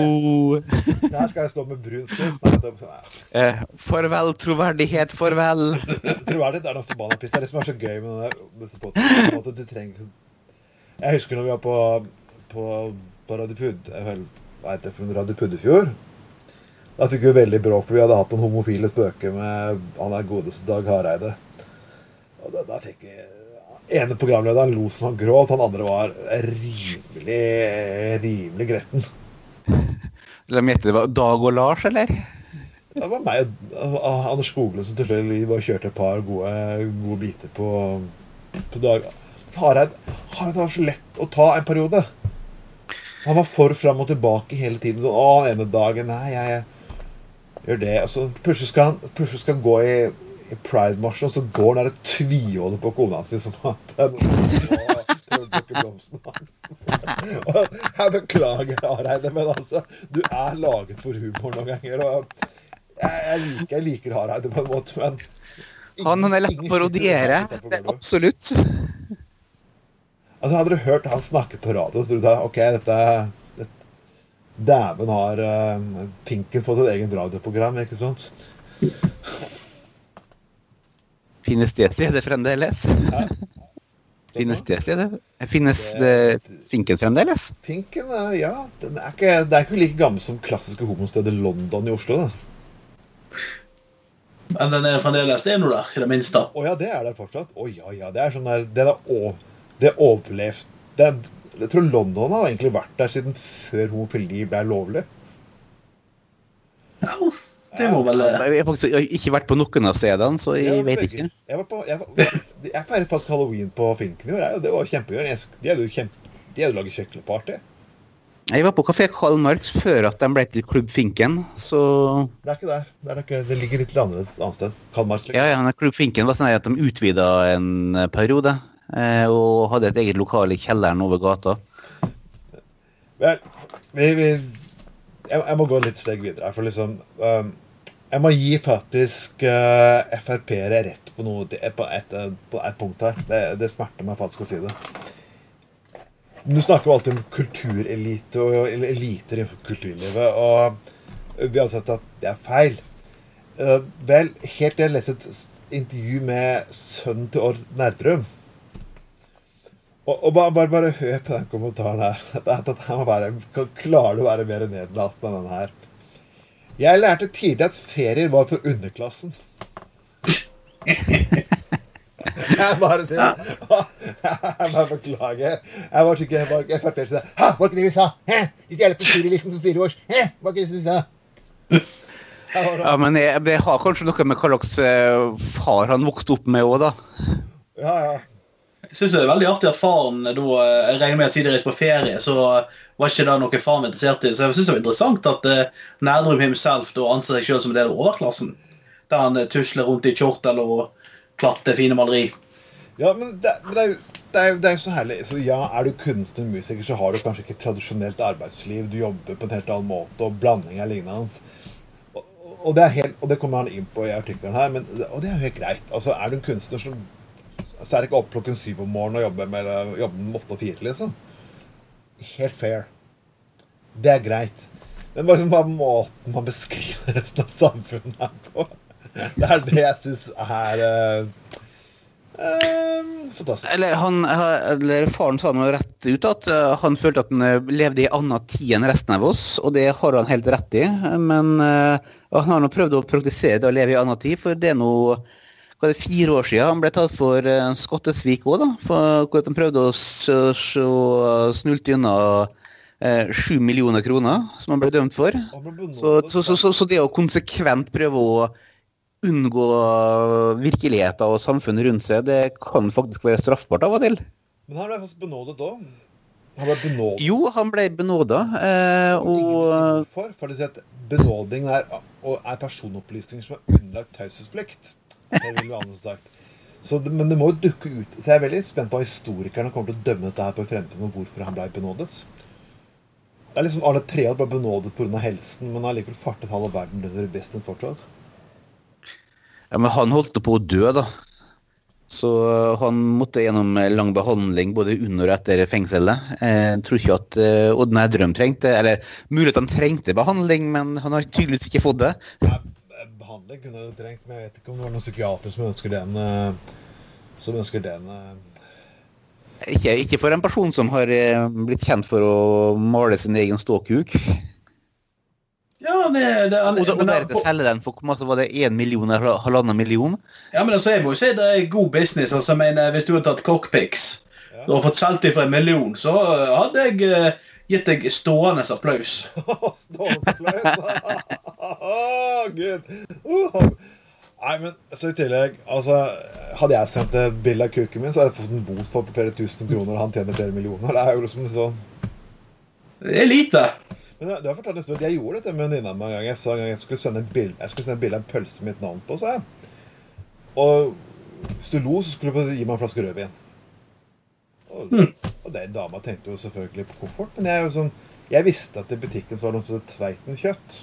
S1: Det her skal jeg stå med brun skrift. Nei, det, nei.
S2: Eh, farvel, troverdighet, farvel.
S1: troverdighet er noe forbanna piss. Det er det som er så gøy med denne, disse podkastene. Jeg husker når vi var på, på, på Radio Pud jeg vel, Hva heter det for en Radio Puddefjord? Da fikk vi veldig bråk, for vi hadde hatt noen homofile spøker med han der godeste Dag Hareide. Og da, da fikk vi ene programlederen lo som han gråt, han andre var rimelig, rimelig gretten.
S2: La meg gjette, det var Dag og Lars, eller?
S1: Det var meg og Anders Skoglund som tilfeldig bare kjørte et par gode, gode biter på, på dag. Hareid, Hareid var så lett å ta en periode. Han var for fram og tilbake hele tiden. Sånn, å, den ene dagen Nei, jeg gjør det. Og så plutselig skal skal han gå i, i Pride-marsjen, og så går han der og tviholder på kona si som at blomsten hans. Jeg beklager, Hareide, men altså, du er laget for humor noen ganger. og jeg, jeg, liker, jeg liker Hareide på en måte, men
S2: Han, han er lett
S1: ingen
S2: å parodiere. Er absolutt.
S1: Altså, Hadde du hørt han snakke på radio, så trodde jeg ok, dette, dette Dæven har uh, Pinken fått et eget radioprogram, ikke sant?
S2: Finnes det stedet fremdeles? Finnes det stedet? Finnes det Finken fremdeles?
S1: Finken, eh, ja. Den er ikke, det er ikke like gammel som klassiske homostedet London i Oslo. da.
S3: Men den er fremdeles det er noe der, i det minste.
S1: Å ja, det er der fortsatt. Å ja, ja. Det er sånn der Det er, å, det overlevde det er, Jeg tror London har egentlig vært der siden før homofili ble lovlig.
S3: Ja, det må vel
S2: Jeg har faktisk ikke vært på noen av stedene, så
S1: Jeg
S2: jeg vet ikke.
S1: Jeg, var på, jeg, var, jeg feiret faktisk halloween på Finken i år, og det var kjempegøy. De hadde jo kjempe, de hadde laget kjøkkenparty.
S2: Jeg var på Kafé Karl Marx før at de ble til Klubb Finken, så
S1: Det er ikke der. Det, er ikke, det ligger litt annerledes annet sted. Kalmar.
S2: Ja, ja, Klubb Finken var sånn at de utvida en periode. Eh, og hadde et eget lokal i kjelleren over gata.
S1: Vel, vi, vi jeg, jeg må gå litt steg videre. For liksom um, Jeg må gi faktisk uh, Frp-ere rett på noe på et, på et punkt her. Det, det, smerter meg faktisk å si det. Du snakker jo alltid om kulturelite og eliter innenfor kulturlivet, og vi har sett at det er feil. Uh, vel, helt til jeg leste et intervju med sønnen til Ord Nerdrum og, og bare, bare, bare, hør på den kommentaren her. Dette, må være, Klarer du å være mer nedlatende enn den her? Jeg lærte tidlig at ferier var for underklassen. Jeg bare sier Jeg bare beklager. Jeg var ikke Frp sa Hæ, var ikke det vi sa? Hæ? Vi på kultureliten som sier vårs. Var ikke det vi sa?
S2: Ja, men det, det har kanskje noe med hva slags eh, far han vokste opp med òg, da.
S1: Ja, ja.
S3: Syns det er veldig artig at faren da Jeg regner med at siden de reiste på ferie, så var ikke det noe faren interessert i. Så jeg syns det var interessant at uh, Nærdrum himself da anser seg selv som en del av overklassen. Der han uh, tusler rundt i kjortel og klatter fine maleri.
S1: Ja, men det, det, er jo, det, er, det, er jo så herlig. Så ja, Er du kunstner og musiker, så har du kanskje ikke tradisjonelt arbeidsliv. Du jobber på en helt annen måte, og blanding er lignende. Og, og, det, er helt, og det kommer han inn på i artikkelen her, men, og det er jo helt greit. Altså, Er du en kunstner som så er det ikke opp klokken syv om morgenen og jobbe med, jobbe åtte og fire, liksom. Helt fair. Det er greit. Men bare, bare måten man beskriver resten av samfunnet her på Det er det jeg syns er uh, Um, fantastisk.
S2: Eller, han, eller faren sa noe rett ut at uh, han følte at han levde i annen tid enn resten av oss, og det har han helt rett i. Men han har nå prøvd å praktisere det å leve i annen tid, for det er noe var det fire år siden han ble tatt for uh, skottesvik òg, da. For hvor han prøvde å snulte unna uh, sju millioner kroner, som han ble dømt for. Så, så, så, så, det å konsekvent prøve å unngå virkeligheten og samfunnet rundt seg, det kan faktisk være straffbart av og til.
S1: Men han ble faktisk benådet òg. Han ble benådet.
S2: Jo, han ble benåda. Eh, og
S1: for, for å si at benåding er, er personopplysninger som er underlagt taushetsplikt. Det vil være sagt. Så, men det må jo dukke ut. Så jeg er veldig spent på hva historikerne kommer til å dømme dette her på fremtiden, og hvorfor han ble benådet. Det er liksom Arne Treholt ble benådet pga. helsen, men har likevel fartet halve verden under business fortsatt.
S2: Ja, men han holdt på å dø, da. Så han måtte gjennom lang behandling både under og etter fengselet. Jeg tror ikke at Odd Nerdrum trengte Eller mulig at han trengte behandling, men han har tydeligvis ikke fått det.
S1: Ja, behandling kunne du trengt, men jeg vet ikke om det var noen psykiater som ønsker den. Eh, som ønsker den eh.
S2: ikke, ikke, for en person som har eh, blitt kjent for å male sin egen ståkuk.
S3: Ja, det, det,
S2: og, og deretter selge den for masse, var det én million eller halvannen million?
S3: Ja, men altså, jeg må jo si det er god business. altså, men Hvis du har tatt cockpics ja. og fått solgt dem for en million, så hadde jeg gitt deg stående applaus.
S1: stående applaus? oh, Gud. Uh. Nei, men så i tillegg altså, Hadde jeg sendt et bilde av kuken min, så hadde jeg fått en for på flere tusen kroner, og han tjener flere millioner. Det er jo liksom sånn
S3: Det er lite.
S1: Men du har fortalt en stund Jeg gjorde dette med en venninne en gang. Jeg sa en gang jeg skulle sende et bilde Jeg skulle sende en bilde av en pølse med mitt navn på, sa jeg. Og hvis du lo, så skulle du gi meg en flaske rødvin. Og, og den dama tenkte jo selvfølgelig på koffert. Men jeg, sånn, jeg visste at i butikken så var det noe som het Tveiten kjøtt.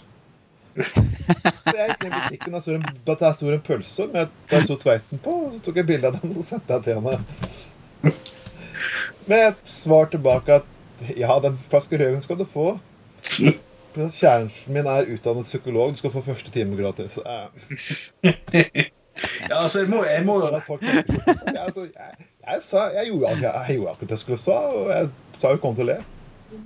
S1: Så jeg gikk ned i butikken og så en, der sto en pølse med der sto Tveiten på. Og så tok jeg bilde av den og sendte jeg til henne. Med et svar tilbake at ja, den flaske rødvin skal du få. Kjæresten min er utdannet psykolog. Du skal få første time gratis.
S3: Ja, altså, jeg må, jeg må jo
S1: altså, jeg, jeg, sa, jeg, gjorde, jeg, gjorde akkurat det jeg skulle sa, og jeg sa jo kom til å le.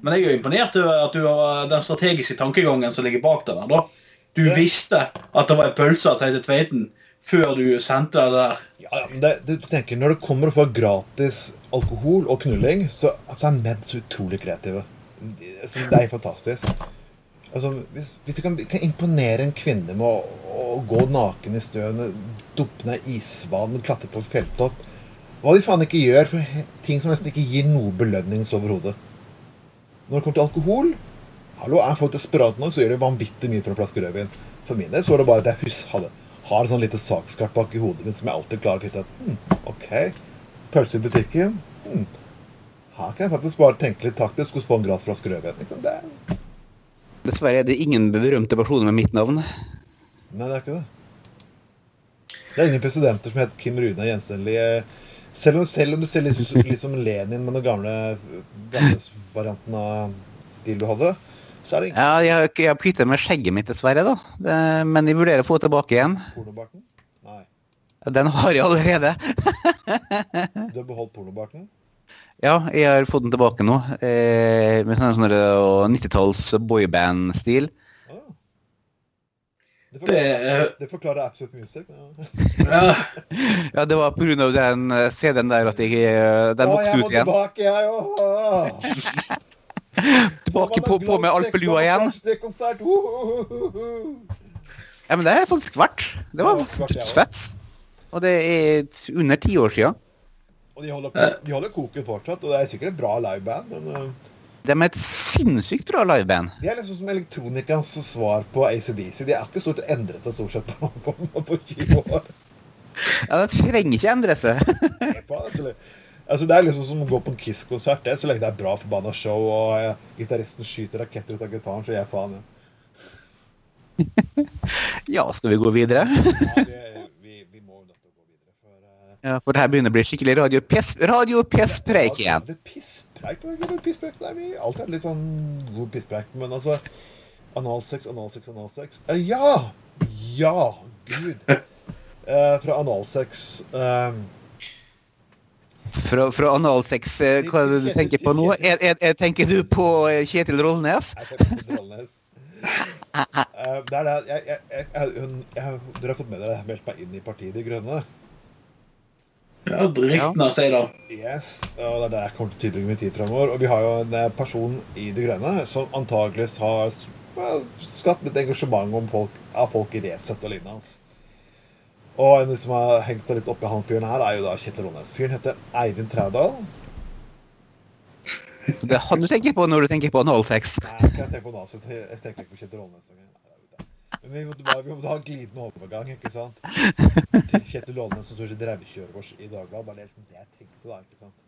S3: Men jeg er jo imponert over at du har den strategiske tankegangen som ligger bak det der. da. Du ja. visste at det var en pølse som het Tveiten, før du sendte det der.
S1: Ja, men det, du tenker, Når det kommer å få gratis alkohol og knulling, så, altså, er så utrolig kreative. Det er fantastisk. Altså, hvis, hvis du kan, kan, imponere en kvinne med å, å gå naken i støen, ned isvann, klatre på fjelltopp hva de faen ikke gjør for ting som nesten ikke gir noe belønning overhodet. Når det kommer til alkohol Hallo, Er folk desperate nok, så gjør de vanvittig mye for en flaske rødvin. For min del så er det bare at jeg hadde, har et sånn lite sakskart bak i hodet mitt som jeg alltid klarer å finne ut hm, OK, pølse i butikken. Hm, Her kan jeg faktisk bare tenke litt taktisk og få en gratis flaske rødvin. Det er...
S2: Dessverre er det ingen berømte personer med mitt navn.
S1: Nei, det er ikke det. Det er ingen presidenter som heter Kim Rune Jensenli. Selv om, selv om du ser litt, ut som Lenin med den gamle, gamle varianten av stil du hadde, så er det ikke...
S2: Ja, jeg jeg har med skjegget mitt, dessverre, da. Det, men jeg vurderer å få tilbake igjen.
S1: pornobarten. Nei.
S2: Den har jeg allerede.
S1: Du har beholdt pornobarten?
S2: Ja, jeg har fått den tilbake nå. Eh, med sånn sånn der, og 90-talls boyband-stil.
S1: Det
S3: Det, eh,
S1: forklarer, det forklarer Absolute Music. Ja.
S3: Ja,
S2: det var pga. den eh, CD-en der at jeg eh, Den
S1: Å,
S2: vokste
S1: jeg må
S2: ut igjen.
S1: tilbake, jeg òg!
S2: Tilbake på, på med alpelua igjen.
S1: Konsert.
S2: Ja, men det er faktisk verdt. Det var dødsfett. Og det er under ti år sia.
S1: Og de holder, de holder koken fortsatt, og det er sikkert et bra liveband, men uh,
S2: De er et sinnssykt bra liveband.
S1: de er liksom som elektronikans svar på ACDC. De er ikke stort endret seg stort sett på, på, på 20 år.
S2: Ja, Det trenger ikke endre seg.
S1: Altså, det er liksom som å gå på en Kiss-konsert. det, Så lenge det er bra forbanna show, og ja, gitaristen skyter raketter ut av gitaren, så gir jeg faen. Ja.
S2: Ja, skal vi gå videre?
S1: Ja, vi, vi, vi må jo nødt til å gå videre. For, uh,
S2: Ja, For det her begynner å bli skikkelig radio-pess- radio-pisspreik igjen.
S1: Litt pisspreik. Det er litt pisspreik. Det er vi alltid er litt sånn god pisspreik. Men altså Analsex, analsex, analsex. Eh, ja! Ja! Gud. Eh, fra analsex eh,
S2: Fra, fra analsex, eh, hva er det du tenker på nå? Er, er, er, tenker du på eh, Kjetil Rollnes?
S1: Jeg tenker på Trollnes. Eh, det er det jeg, jeg, jeg, Dere har fått med dere meldt meg inn i Partiet De Grønne?
S3: Ja Riktig av seg, det.
S1: Yes, og det er det jeg kommer til å tilbringe min tid fremover. Og vi har jo en eh, person i det Grønne som antakeligvis har skapt litt engasjement om folk, av folk i Resett og lignende hans. Og en som har hengt seg litt oppi han fyren her, er jo da Kjetil Ronnes. Fyren heter Eivind Trædal.
S2: Det er han du tenker på når du tenker på analsex.
S1: Nei, jeg tenker på Nazi, jeg tenker ikke på Kjetil Ronnes engang. Men vi måtte, bare, vi måtte ha en glidende overgang, ikke sant? Til Kjetil Aanes som i drevekjøret vårt i Dagbladet. Det er liksom det jeg tenkte da, ikke sant?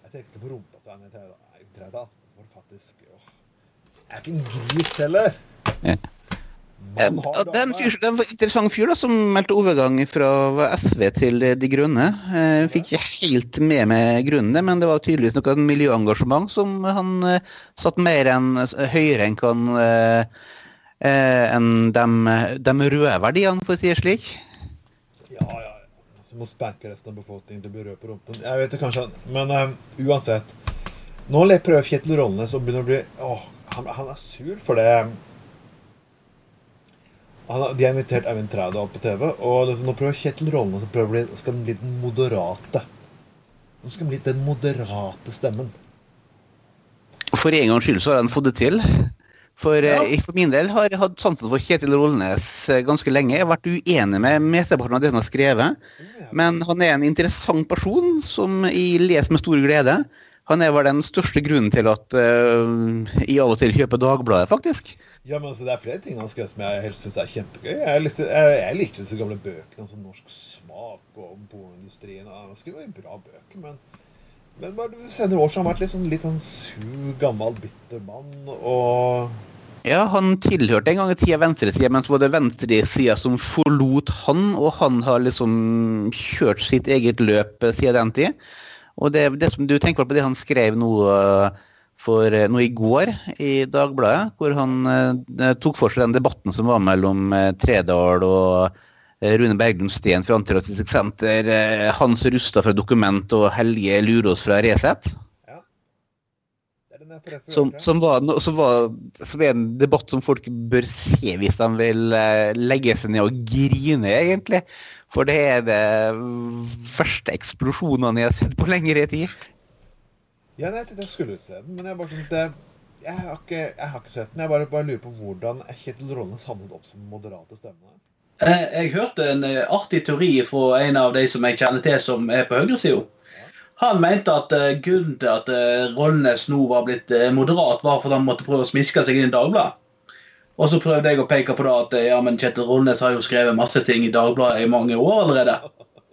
S1: Jeg tenkte ikke på rumpa til Eivind Trædal. Faktisk åh. Jeg er ikke en gris heller. Man har
S2: Det er en, fyr, det er en interessant fyr da, som meldte overgang fra SV til De Grønne. Jeg fikk ikke helt med meg grunnen, men det var tydeligvis noe miljøengasjement som han eh, satt mer enn høyere enn kan eh, eh, enn de, de røde verdiene, for å si det slik.
S1: Ja, ja, ja. Som å spanke resten av befolkningen til å bli rød på rumpen. Jeg vet det kanskje, men eh, uansett. Nå prøver Kjetil Rollnes å begynne å bli Åh, han, han er sur for det. Han, de har invitert Eivind Trædal på TV, og nå prøver Kjetil Rollnes å prøve å bli, skal bli den moderate. Nå skal han bli den moderate stemmen.
S2: For en gangs skyld så har han fått det til. For,
S3: Ja.
S2: eh, for min del har jeg hatt sansen for Kjetil Rollnes eh, ganske lenge. Jeg har vært uenig med mesteparten av det han har skrevet. Men han er en interessant person som jeg leser med stor glede. Han er vel den største grunnen til at uh, jeg av og til kjøper Dagbladet, faktisk.
S1: Ja, men altså, Det er flere ting han har skrevet som jeg helst syns er kjempegøy. Jeg, leste, jeg, jeg likte disse gamle bøkene sånn norsk smak og om pornoindustrien. Han skulle bra bøker, men men bare senere år så har han vært litt sånn, litt sånn sur, gammel, bitter mann. Og
S2: Ja, han tilhørte en gang i tida venstresida, men så var det venstresida som forlot han, og han har liksom kjørt sitt eget løp eh, siden den tid. Og det, det som du tenker på det han skrev nå eh, for noe i går i Dagbladet, hvor han eh, tok for seg den debatten som var mellom eh, Tredal og eh, Rune Berglund Steen fra Antirasistisk Senter, eh, Hans Rustad fra Dokument og Helge Lurås fra Resett.
S1: det er den jeg refererte
S2: Som, som, var, som, var, som er en debatt som folk bør se hvis de vil eh, legge seg ned og grine, egentlig. For det er det verste eksplosjonene jeg har sett på lengre tid.
S1: Ja, nei, jeg skulle til den, men jeg bare tenkte jeg, har ikke, jeg har ikke sett den. Jeg bare, bare lurer på hvordan Kjetil Rollens havnet opp som moderate stemme.
S3: Jeg, Jeg hørte en eh, artig teori fra en av de som jeg kjenner til som er på høyresida. Han mente at eh, grunnen til at uh, Rollnes nå var blitt eh, moderat, var fordi han måtte prøve å smiske seg inn i Dagbladet. Og så prøvde jeg å peke på det at eh, ja, men Kjetil Rollnes har jo skrevet masse ting i Dagbladet i mange år allerede.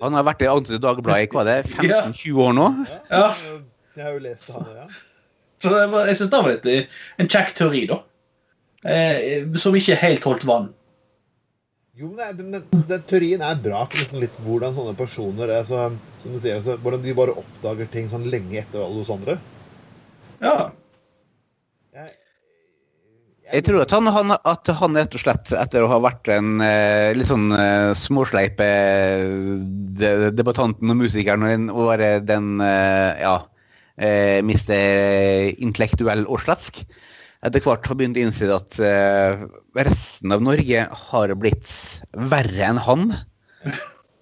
S2: Han har vært i Dagbladet, i hva er det, 15-20 år nå.
S3: Ja.
S1: Jeg har jo lest han, ja.
S3: Så det var, jeg synes det var litt eh, en kjekk teori, da. Eh, som ikke helt holdt vann.
S1: Jo, men, det, men den teorien er bra for liksom litt hvordan sånne personer er, så, som du sier, så, Hvordan de bare oppdager ting sånn lenge etter alle hos andre.
S3: Ja.
S1: Jeg,
S2: Jeg tror at han, han, at han rett og slett, etter å ha vært en eh, litt sånn eh, småsleip eh, de- debattanten og musikeren og, være den eh, ja, eh, mister intellektuell og sletsk, etter hvert har begynt å innse at eh, resten av Norge har blitt verre enn han.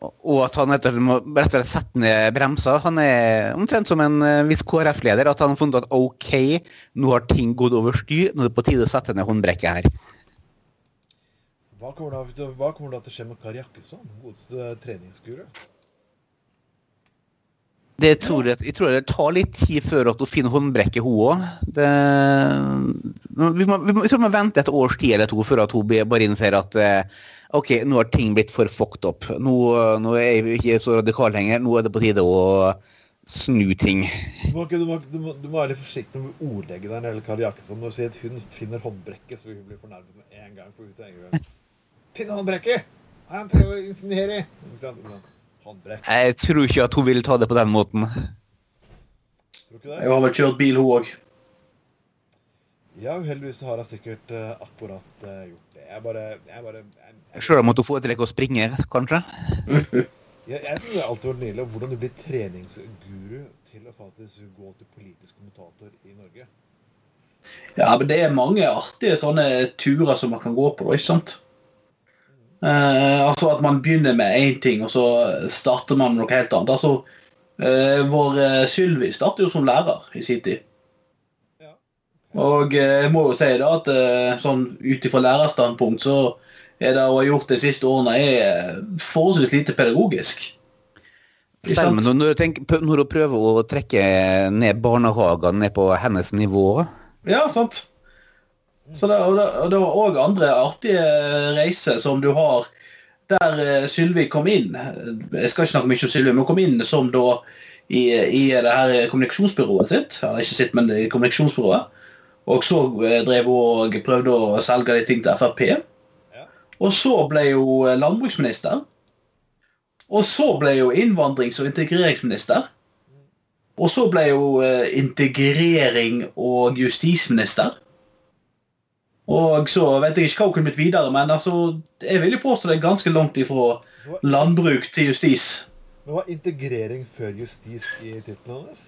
S2: Og at han etter må rett og slett sette ned bremser. Han er omtrent som en eh, viss KrF-leder. At han har funnet at OK, nå har ting gått over styr. Nå er det på tide å sette ned håndbrekket her.
S1: hva, kommer da, hva kommer da til å skje med Kari Jakkesson, godeste treningsguru?
S2: Det tror jeg, jeg tror det tar litt tid før at hun finner håndbrekket, hun òg. Vi, vi, jeg tror vi må vente et års tid eller to før at hun bare innser at eh, OK, nå har ting blitt for fucked up. Nå, nå er vi ikke så radikale lenger. Nå er det på tide å snu ting.
S1: Du må, du, må, du, må, du må være litt forsiktig med å ordlegge deg når det gjelder Kari Jakkesson. Når du sier at hun finner håndbrekket, så vil hun bli fornærmet med en gang. For hun tenker jo, Finne håndbrekket! Han prøver å insinuere! Ikke? Håndbrekk.
S2: Jeg tror ikke at hun vil ta det på den måten.
S1: Tror du ikke det?
S3: Jeg har vel kjørt bil, hun òg.
S1: Ja, uheldigvis har jeg sikkert eh, akkurat eh, gjort det. Jeg bare Jeg, bare, jeg, jeg,
S2: Sjøl om at hun foretrekker å springe, kanskje.
S1: jeg, jeg syns det har alltid vært nydelig hvordan du blir treningsguru til å faktisk gå til politisk kommentator i Norge.
S3: Ja, men det er mange artige sånne turer som man kan gå på, da, ikke sant? Eh, altså at man begynner med én ting, og så starter man med noe helt annet. Altså, uh, vår uh, Sylvi startet jo som lærer i sin tid.
S1: Ja.
S3: Og jeg må jo si da at sånn ut ifra lærerstandpunkt så er det hun har gjort de siste årene, er forholdsvis lite pedagogisk.
S2: Selv når, når, du tenker, når hun prøver å trekke ned barnehagene ned på hennes nivå
S3: Ja, sant. Så det, og det, og det var òg andre artige reiser som du har der eh, Sylvi kom inn. Jeg skal ikke snakke mye om Sylvi, men hun kom inn som da i, i det her kommunikasjonsbyrået sitt. Eller ikke sitt, men det kommunikasjonsbyrået. Og så eh, drev hun og prøvde å selge de ting til Frp.
S1: Ja.
S3: Og så ble hun eh, landbruksminister. Og så ble hun innvandrings- og integreringsminister. Og så ble hun eh, integrering- og justisminister. Og så vet jeg ikke hva hun kunne blitt videre, men altså, jeg vil jo påstå det er ganske langt ifra landbruk til justis.
S1: men var integrering før justis i tittelen hennes?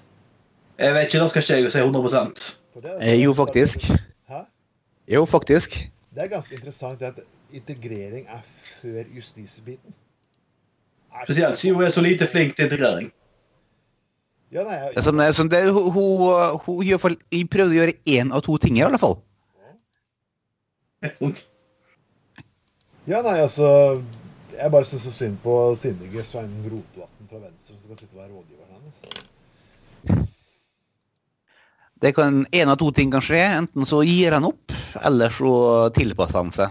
S3: Jeg vet ikke, da skal ikke jeg si 100
S1: For er-
S2: Eh, jo, faktisk.
S1: Hæ?
S2: Jo, faktisk.
S1: Det er ganske interessant at integrering er før justisbiten. Er-
S3: Spesielt siden hun er så lite flink til integrering.
S1: Ja, nei, jeg,
S2: Som, som det, hun, hun, hun, hun prøvde å gjøre én av to ting, i alle fall.
S1: Ja, nei, altså Jeg bare syns så synd på sinnige Svein Rotevatn fra Venstre som skal sitte og være rådgiveren hennes.
S2: Det kan En av to ting kan skje. Enten så gir han opp, eller så tilpasser han seg.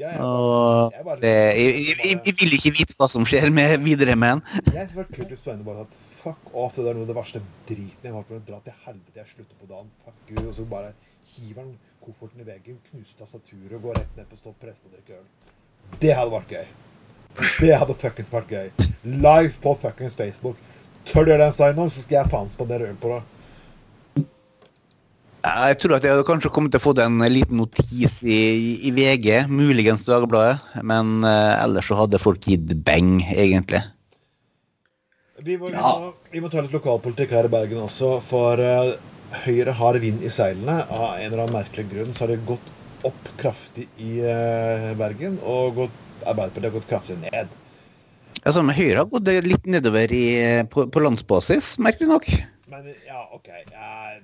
S1: Jeg, jeg,
S2: Og
S1: jeg, bare,
S2: det, jeg, jeg, jeg vil ikke vite hva som skjer med, videre med han.
S1: jeg synes det var kult hvis Svein bare at fuck off, det der er noe av det verste driten jeg har vært med. Dra til helvete, jeg slutter på dagen. Fuck you. Og så bare hiver han kofferten i veggen, knuser tastaturet går rett ned på Stopp prest og drikker øl. Det hadde vært gøy. Det hadde fuckings vært gøy. Live på fuckings Facebook. Tør du gjøre den sign så skal jeg faen spandere øl på deg.
S2: Jeg tror at jeg hadde kanskje kommet til å få en liten notis i, i VG, muligens Dagbladet, men uh, ellers så hadde folk gitt beng, egentlig.
S1: Vi må, vi, må, vi må ta litt lokalpolitikk her i Bergen også, for eh, Høyre har vind i seilene. Av en eller annen merkelig grunn så har det gått opp kraftig i eh, Bergen, og gått, Arbeiderpartiet har gått kraftig ned.
S2: Altså, men Høyre har gått litt nedover i, på, på landsbasis, merkelig nok.
S1: Men ja, OK jeg, jeg,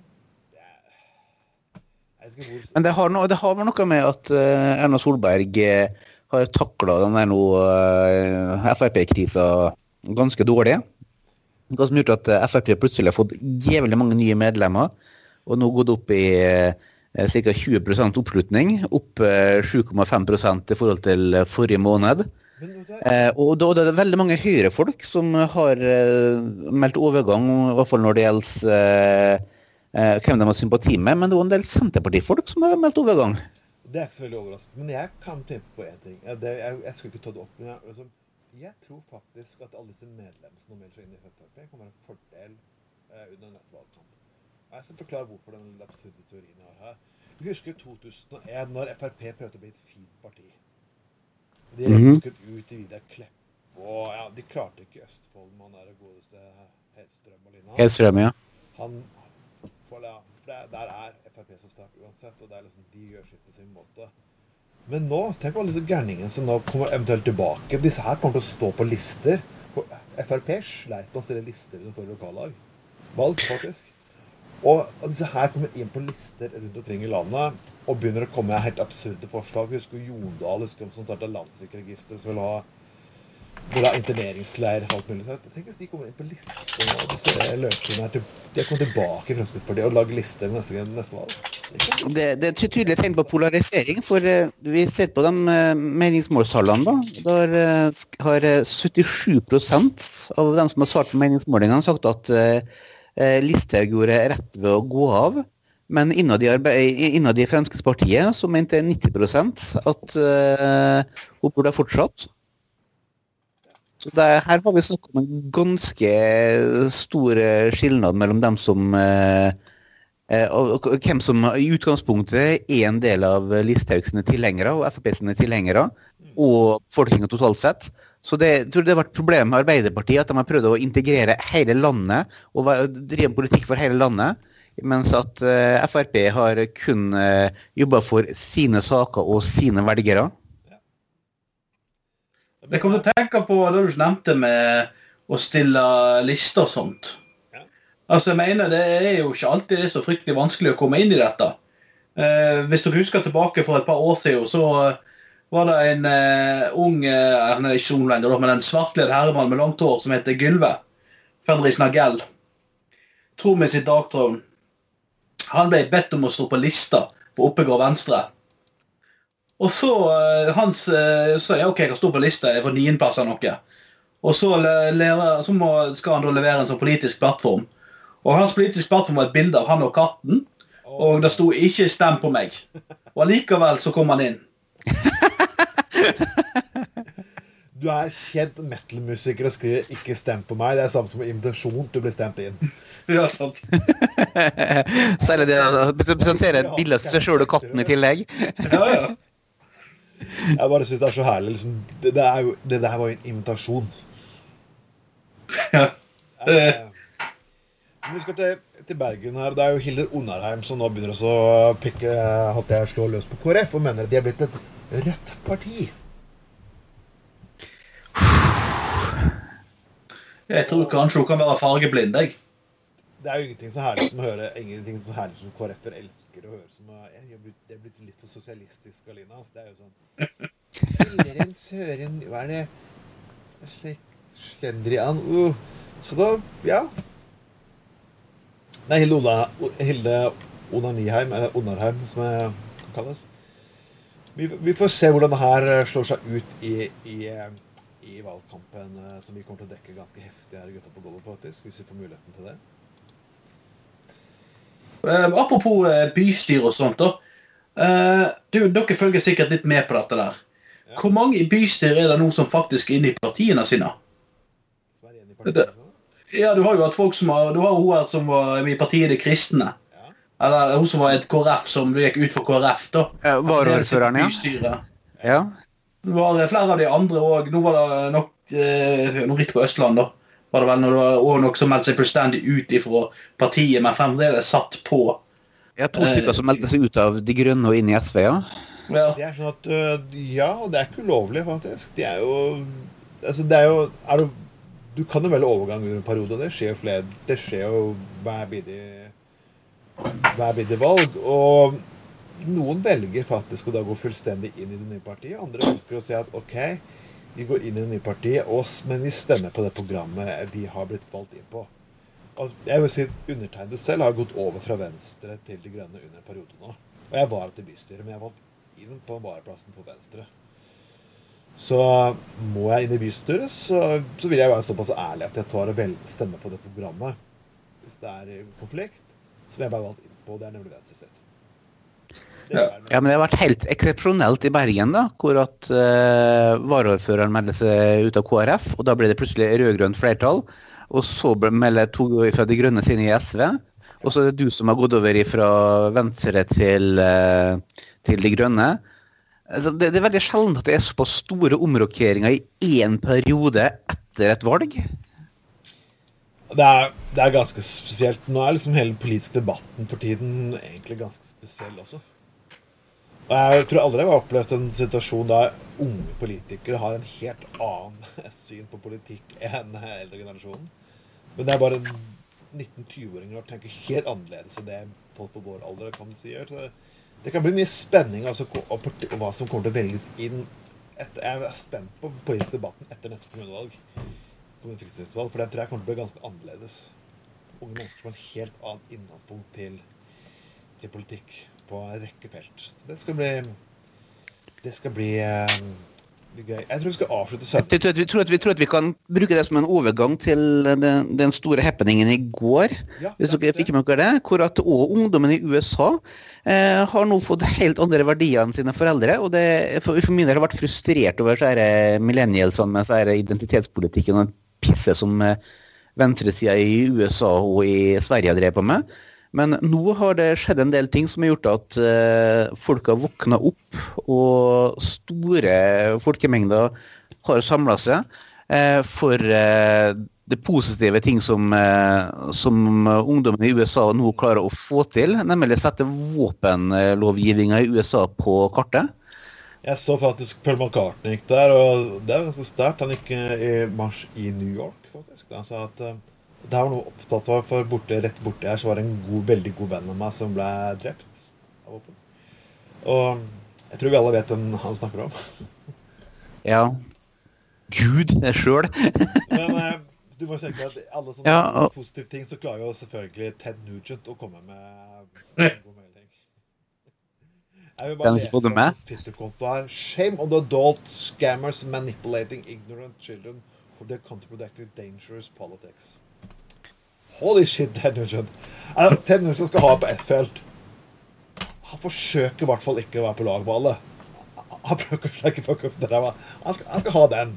S1: jeg hvor
S2: Men det har, no, det har noe med at uh, Erna Solberg uh, har takla den der nå uh, Frp-krisa ganske dårlig. Hva som har gjort at eh, Frp plutselig har fått jævlig mange nye medlemmer, og nå gått opp i eh, ca. 20 oppslutning. Opp eh, 7,5% i forhold til forrige måned. Eh, og da, er det veldig mange høyrefolk som har eh, meldt overgang, i hvert fall når det gjelder eh, eh, hvem de har sympati med. Men det er også en del Senterpartifolk som har meldt overgang.
S1: Det er ikke så veldig overraskende. Men jeg kan tenke på én ting. Ja, jeg, jeg skulle ikke ta det opp, men jeg, altså, jeg tror faktisk at alle disse medlemmene som nå melder seg inn i Frp, kan være en fordel eh, under neste valgkamp. Jeg skal forklare hvorfor den absurde teorien jeg har her. Vi husker 2001, når Frp prøvde å bli et fint parti. De
S2: Mhm.
S1: røsket ut i Vidar Klepp, og ja, de klarte ikke Østfold med han der godeste Hedstrøm og Lina.
S2: Hedstrøm, ja.
S1: Han for, ja, for det, Der er Frp så sterkt uansett, og det er liksom, de gjør sitt på sin måte. Men nå, tenk på alle disse gærningene som nå kommer eventuelt tilbake. Disse her kommer til å stå på lister. Frp sleit med å stille lister under forrige lokallag. Valg, faktisk. Og disse her kommer inn på lister rundt omkring i landet og begynner å komme helt absurde forslag. Husker Jondal husker som starta Landsvikregisteret, som ville ha vil er interneringsleir og alt mulig. sånt. Tenk hvis de kommer inn på liste og disse løkene her De kommet tilbake i Fremskrittspartiet og lager lister neste, neste valg. Det
S2: Det, det er tydelig tegn på polarisering, for eh, vi ser på de eh, meningsmålstallene. da. Der eh, har eh, 77% av dem som har svart på meningsmålingene, sagt at eh, Listhaug gjorde rett ved å gå av. Men innad i, Fremskrittspartiet så mente 90 at uh, hun burde ha fortsatt. Så det, her har vi snakket om en ganske stor eh, skilnad mellom dem som eh, Eh, og og hvem som i utgangspunktet er en del av Listhaug sine tilhengere og Frp sine tilhengere, og befolkninga totalt sett. Så det, jeg tror det har vært problemet med Arbeiderpartiet, at de har prøvd å integrere hele landet og drive en politikk for hele landet, mens at eh, Frp har kun uh, jobba for sine saker og sine velgere.
S3: Jeg kom til å tenke på det du nevnte med å stille lister og sånt.
S1: Ja.
S3: Altså, jeg mener Det er jo ikke alltid det er så fryktelig vanskelig å komme inn i dette. Eh, hvis dere husker tilbake for et par år siden, så var det en eh, ung eh, han er ikke da, men en svartkledd herremann med langt hår som heter Gylve. Fenris Nagell. Trommis i Dagthrone. Han ble bedt om å stå på lista på Oppegård Venstre. Og så eh, hans, eh, så jeg, ok, jeg kan stå på lista, jeg får niendeplass av noe. Og så, lærer, så må, skal han da levere en sånn politisk plattform. Og hans politiske plattform var et bilde av han og katten, og det sto 'ikke stem på meg'. Og allikevel så kom han inn.
S1: Du er kjent metal-musiker og skriver 'ikke stem på meg'. Det er samme som invitasjon til å bli stemt inn.
S3: Ja, sant.
S2: Særlig det å presentere et bilde av seg sjøl og katten i tillegg.
S3: Ja, ja.
S1: Jeg bare syns det er så herlig. Liksom. Det, det, jo, det der var jo en invitasjon.
S3: ja.
S1: Eh, vi skal til, til Bergen her. Det er jo Hilder Onarheim som nå begynner å pikke at jeg slå løs på KrF og mener at de er blitt et rødt parti.
S3: Jeg tror kanskje hun kan være fargeblind, jeg.
S1: Det er jo ingenting så herlig som å høre Ingenting så herlig som KrF-er elsker å høre som jeg, jeg, Det er blitt litt for sosialistisk, Alina. Altså. Det er jo sånn Hilleren Søren Hva er det Slik Slendrian uh. Så da Ja. Nei, Hilde, Ola, Hilde Onaniheim, eller Onarheim, som det kan kalles. Vi, vi får se hvordan det her eh, slår seg ut i, i, eh, i valgkampen, eh, som vi kommer til å dekke ganske heftig her i Gutta på gulvet, faktisk. Hvis vi får muligheten til det.
S3: Eh, apropos eh, bystyre og sånt, da. Eh, du, dere følger sikkert litt med på dette der.
S1: Ja.
S3: Hvor mange i bystyret er det nå som faktisk er inne i partiene sine?
S1: I
S3: Ja, du har jo hatt folk som har, du har hun her som var i partiet De kristne.
S1: Ja.
S3: Eller hun som var et KrF som gikk ut for KrF, da.
S2: Eh, Varaordføreren, ja.
S3: Bystyret.
S2: ja.
S3: Det var flere av de andre òg. Nå var det nok eh, Nå litt på Østland, da. Var det vel når det var også noen som meldte seg fullstendig ut ifra partiet, men fremdeles satt på.
S2: Ja, to stykker som meldte seg ut av De grønne og inn i SV, ja.
S3: Ja.
S1: Det er sånn at øh, Ja, og det er ikke ulovlig, faktisk. Det er jo Altså, det er jo er du, du kan jo velge overgang under en periode, og det skjer jo flere Det skjer jo hver bidige hver bidige valg. Og noen velger faktisk å da gå fullstendig inn i det nye partiet. Andre ønsker å si at OK, vi går inn i det nye partiet, oss, men vi stemmer på det programmet vi har blitt valgt inn på. Og jeg vil si Undertegnede selv har gått over fra Venstre til De Grønne under en periode nå. Og jeg var til bystyret, men jeg valgte inn på varaplassen for Venstre. Så må jeg inn i bystyret, så, så vil jeg være såpass ærlig at jeg tar og vel stemmer på det programmet. Hvis det er konflikt, så vil jeg bare valgt inn på. Det er nemlig Venstre sitt.
S2: Ja, men det har vært helt eksepsjonelt i Bergen, da, hvor at uh, varaordføreren melder seg ut av KrF, og da ble det plutselig rød-grønt flertall. Og så melder to fra De grønne sine i SV. Og så er det du som har gått over fra Venstre til, uh, til De grønne. Altså, det, det er veldig sjelden at det er såpass store omrokeringer i én periode etter et valg.
S1: Det er, det er ganske spesielt. Nå er liksom hele politiske debatten for tiden egentlig ganske spesiell også. Og Jeg tror aldri jeg har opplevd en situasjon der unge politikere har en helt annen syn på politikk enn eldre generasjonen. Men det er bare 19-20-åringer som tenker helt annerledes enn det folk på vår alder kan si. gjør. Det, det kan bli mye spenning altså, og hva som kommer til å velges inn. Etter, jeg er spent på politisk debatten etter neste kommunevalg. For den tror jeg kommer til å bli ganske annerledes. Unge mennesker som har en helt annen inngangspunkt til, til politikk på en rekke felt. Så det skal bli Det skal bli, eh, gøy. Jeg tror vi skal avslutte
S2: Jeg tror vi, tror vi tror at vi kan bruke det som en overgang til den, den store happeningen i går.
S1: Ja,
S2: Hvis dere fikk med dere det, hvor at òg ungdommen i USA eh, har nå fått helt andre verdier enn sine foreldre. Og det for, for min del har vært frustrert over så her millennialsene med så her identitetspolitikken og pisset som eh, venstresida i USA og i Sverige har drevet på med. Men nå har det skjedd en del ting som har gjort at eh, folk har våkna opp, og store folkemengder har samla seg eh, for eh, det positive ting som, som ungdommen i USA nå klarer å få til, nemlig sette våpenlovgivninga i USA på kartet.
S1: Jeg så faktisk Paul McCartney gikk der, og det er ganske sterkt. Han gikk i marsj i New York, faktisk. Han sa at det er noe opptatt av, for borte, rett borte her så var det en god, veldig god venn av meg som ble drept av våpen. Og jeg tror vi alle vet hvem han snakker om.
S2: Ja. Gud sjøl.
S1: Men eh, du må tenke at alle sånne
S2: Ja, og-
S1: positive ting, så klarer jo selvfølgelig Ted Nugent å komme med en god melding. Jeg vil
S2: Den lese fra fått det med?
S1: hans Twitter-konto her. Shame on the adult scammers manipulating ignorant children for their counterproductive dangerous politics. Holy shit, Ted Nugent. Eh, Ted Nugent skal ha på ett felt. Han forsøker i hvert fall ikke å være på lag med alle. Han prøver kanskje ikke å fucke opp det der. men Han skal, han skal ha den.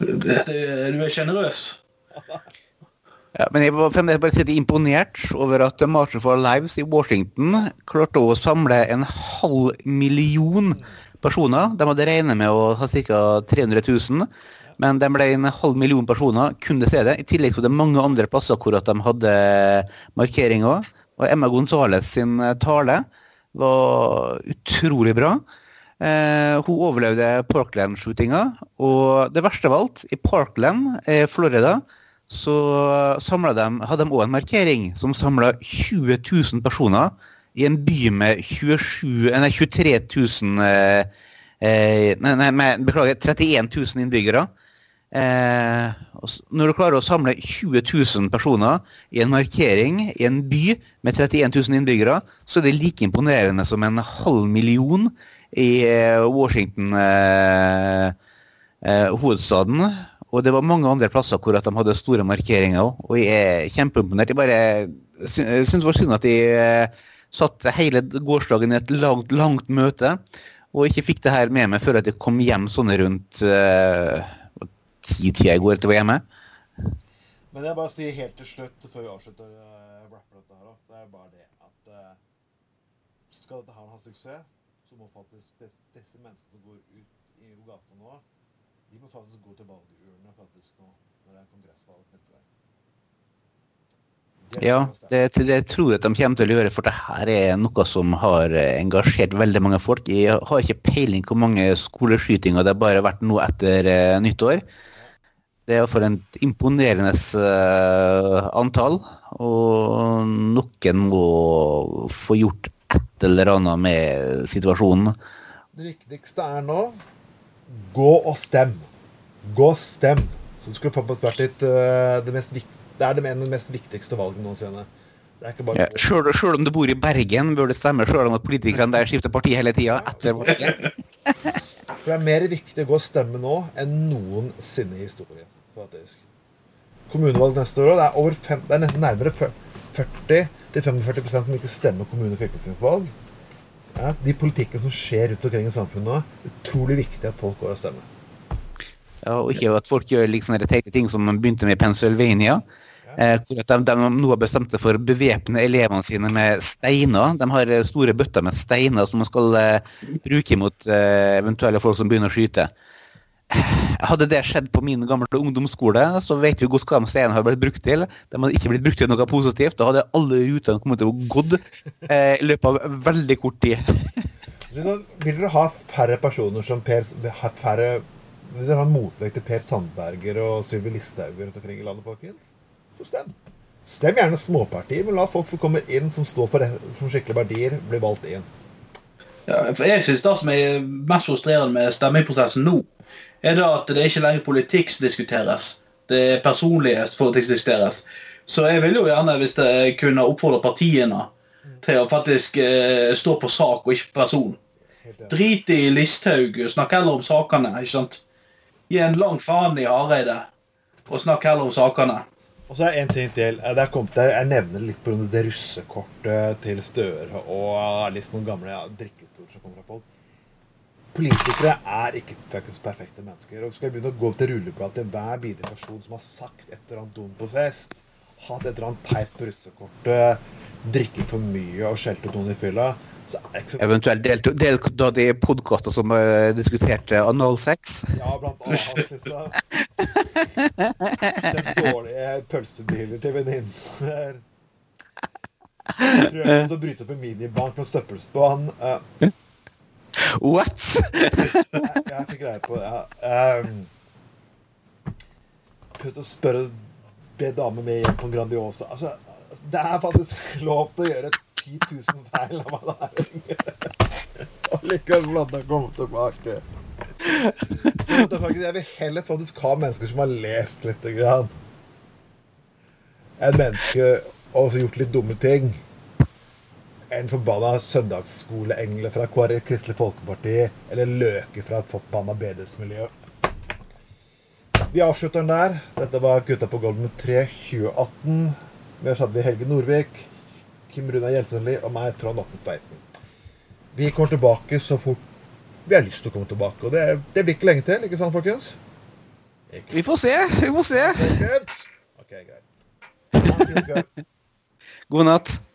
S3: Du er sjenerøs.
S2: Ja, men jeg var fremdeles bare sitte imponert over at March for Lives i Washington klarte å samle en halv million personer. De hadde regnet med å ha ca. 300 000, men de ble en halv million personer kunne se det. I tillegg til det mange andre plasser hvor de hadde markeringer. Og Emma Gonzales sin eh, tale var utrolig bra. Eh, hun overlevde Parkland-shootinga, og det verste av alt, i Parkland, i Florida, så de, hadde de òg en markering som samla 20 000 personer i en by med 27, nei, 23 000 eh, eh, nei, nei, beklager, 31 000 innbyggere. Eh, når du klarer å samle 20 000 personer i en markering i en by med 31 000 innbyggere, så er det like imponerende som en halv million i eh, Washington, eh, eh, hovedstaden. Og det var mange andre plasser hvor de hadde store markeringer òg. Og jeg er kjempeimponert. Jeg bare syns det var synd at de eh, satte hele gårsdagen i et langt, langt møte, og ikke fikk det her med meg før at jeg kom hjem sånn rundt eh, 10-tida i går etter VM-et.
S1: Men jeg bare sier helt til slutt, før vi avslutter uh, rapper dette her, det er bare det at uh, skal dette her ha suksess, så må faktisk des, disse menneskene som går ut i gatene nå, de må faktisk gå til valgurnene faktisk nå, når det er kongressvalg neste gang.
S2: Ja, det, det, tror jeg de kommer til å gjøre, for det her er noe som har eh, engasjert veldig mange folk. Jeg har ikke peiling hvor mange skoleskytinger det bare har vært nå etter nyttår. Det er for et imponerende eh, antall, og noen må få gjort et eller annet med situasjonen.
S1: Det viktigste er nå gå og stem. Gå og stem. Så det skulle faktisk vært litt eh, det, mest det er det, det mest viktigste valget noensinne. Bare
S2: Ja, sjøl om du bor i Bergen, bør det stemme sjøl om at politikerne der skifter parti hele tida etter valget.
S1: For det er mer viktig å gå og stemme nå enn noensinne i historien. Faktisk. Kommunevalg neste år, det er, fem, det er nærmere 40-45% som ikke stemmer kommune- og fylkestingsvalg. Ja, de politikkene som skjer rundt omkring i samfunnet nå, utrolig viktig at folk går og stemmer.
S2: Ja, og ikke at folk gjør liksom teite ting som de begynte med i Pennsylvania. Eh, hvor de, de nå har bestemt seg for å bevæpne elevene sine med steiner. De har eh, store bøtter med steiner som man skal eh, bruke mot eh, eventuelle folk som begynner å skyte. Hadde det skjedd på min gamle ungdomsskole, så vet vi godt hva de steinene har blitt brukt til. De hadde ikke blitt brukt til noe positivt. Da hadde alle rutene kommet til å gått eh, i løpet av veldig kort tid.
S1: Vil dere ha færre personer som Per færre, Vil dere ha motvekt til Per Sandberger og Sylvi Listhaug rundt omkring i landet, folkens? Så stem. Stem gjerne småpartier, men la folk som kommer inn, som står for, som skikkelige verdier, bli valgt inn.
S3: Ja, for jeg synes Det som er mest frustrerende med stemmeprosessen nå, er da at det ikke lenger politikk som diskuteres. Det er personlighetspolitikk som diskuteres. Så jeg vil jo gjerne, hvis jeg kunne oppfordre partiene til å faktisk eh, stå på sak og ikke person. Drit i Listhaug, snakk heller om sakene. ikke sant? Gi en lang faen i Hareide, og snakk heller om sakene.
S1: Og så er en ting til. Eh, Det kommet Jeg nevner litt på det russekortet til Støre og litt noen gamle ja, som kommer fra folk. Politikere er ikke perfekte mennesker. Og skal jeg begynne å gå til rulleblad til hver bidige person som har sagt et eller annet dumt på fest, hatt et eller annet teit på russekortet, drikket for mye og skjelt ut noen i fylla, så er det ikke så
S2: Eventuelt delt, del, da de podkaster som uh, diskuterte analsex.
S1: Ja, blant annet liksom. Den dårlige pølsebiler til venninner. Prøvde å bryte opp en minibank med søppelspann. Eh,
S2: What?!
S1: jeg, jeg fikk greie på det. Ja. Um, Prøvde å spørre Be dame med hjem på Grandiosa. Altså, det er faktisk lov til å gjøre 10 000 feil av hva det er. Og likevel få lov til å komme tilbake. Det er faktisk- Jeg vil heller faktisk ha mennesker som har levd litt. Grann. En menneske og også gjort litt dumme ting. En forbanna søndagsskoleengel fra KrF, Kristelig Folkeparti eller Løke fra et forbanna bedehusmiljø. Vi avslutter den der. Dette var Gutta på golden 3 2018. Vi har vi Helge Nordvik, Kim Runa Gjelsenli og meg, Trond Atten Tveiten. Vi kommer tilbake så fort vi har lyst til å komme tilbake. Og det, det blir ikke lenge til, ikke sant, folkens? Ikke
S2: Vi får se. Vi får se.
S1: Ok, greit.
S2: God natt.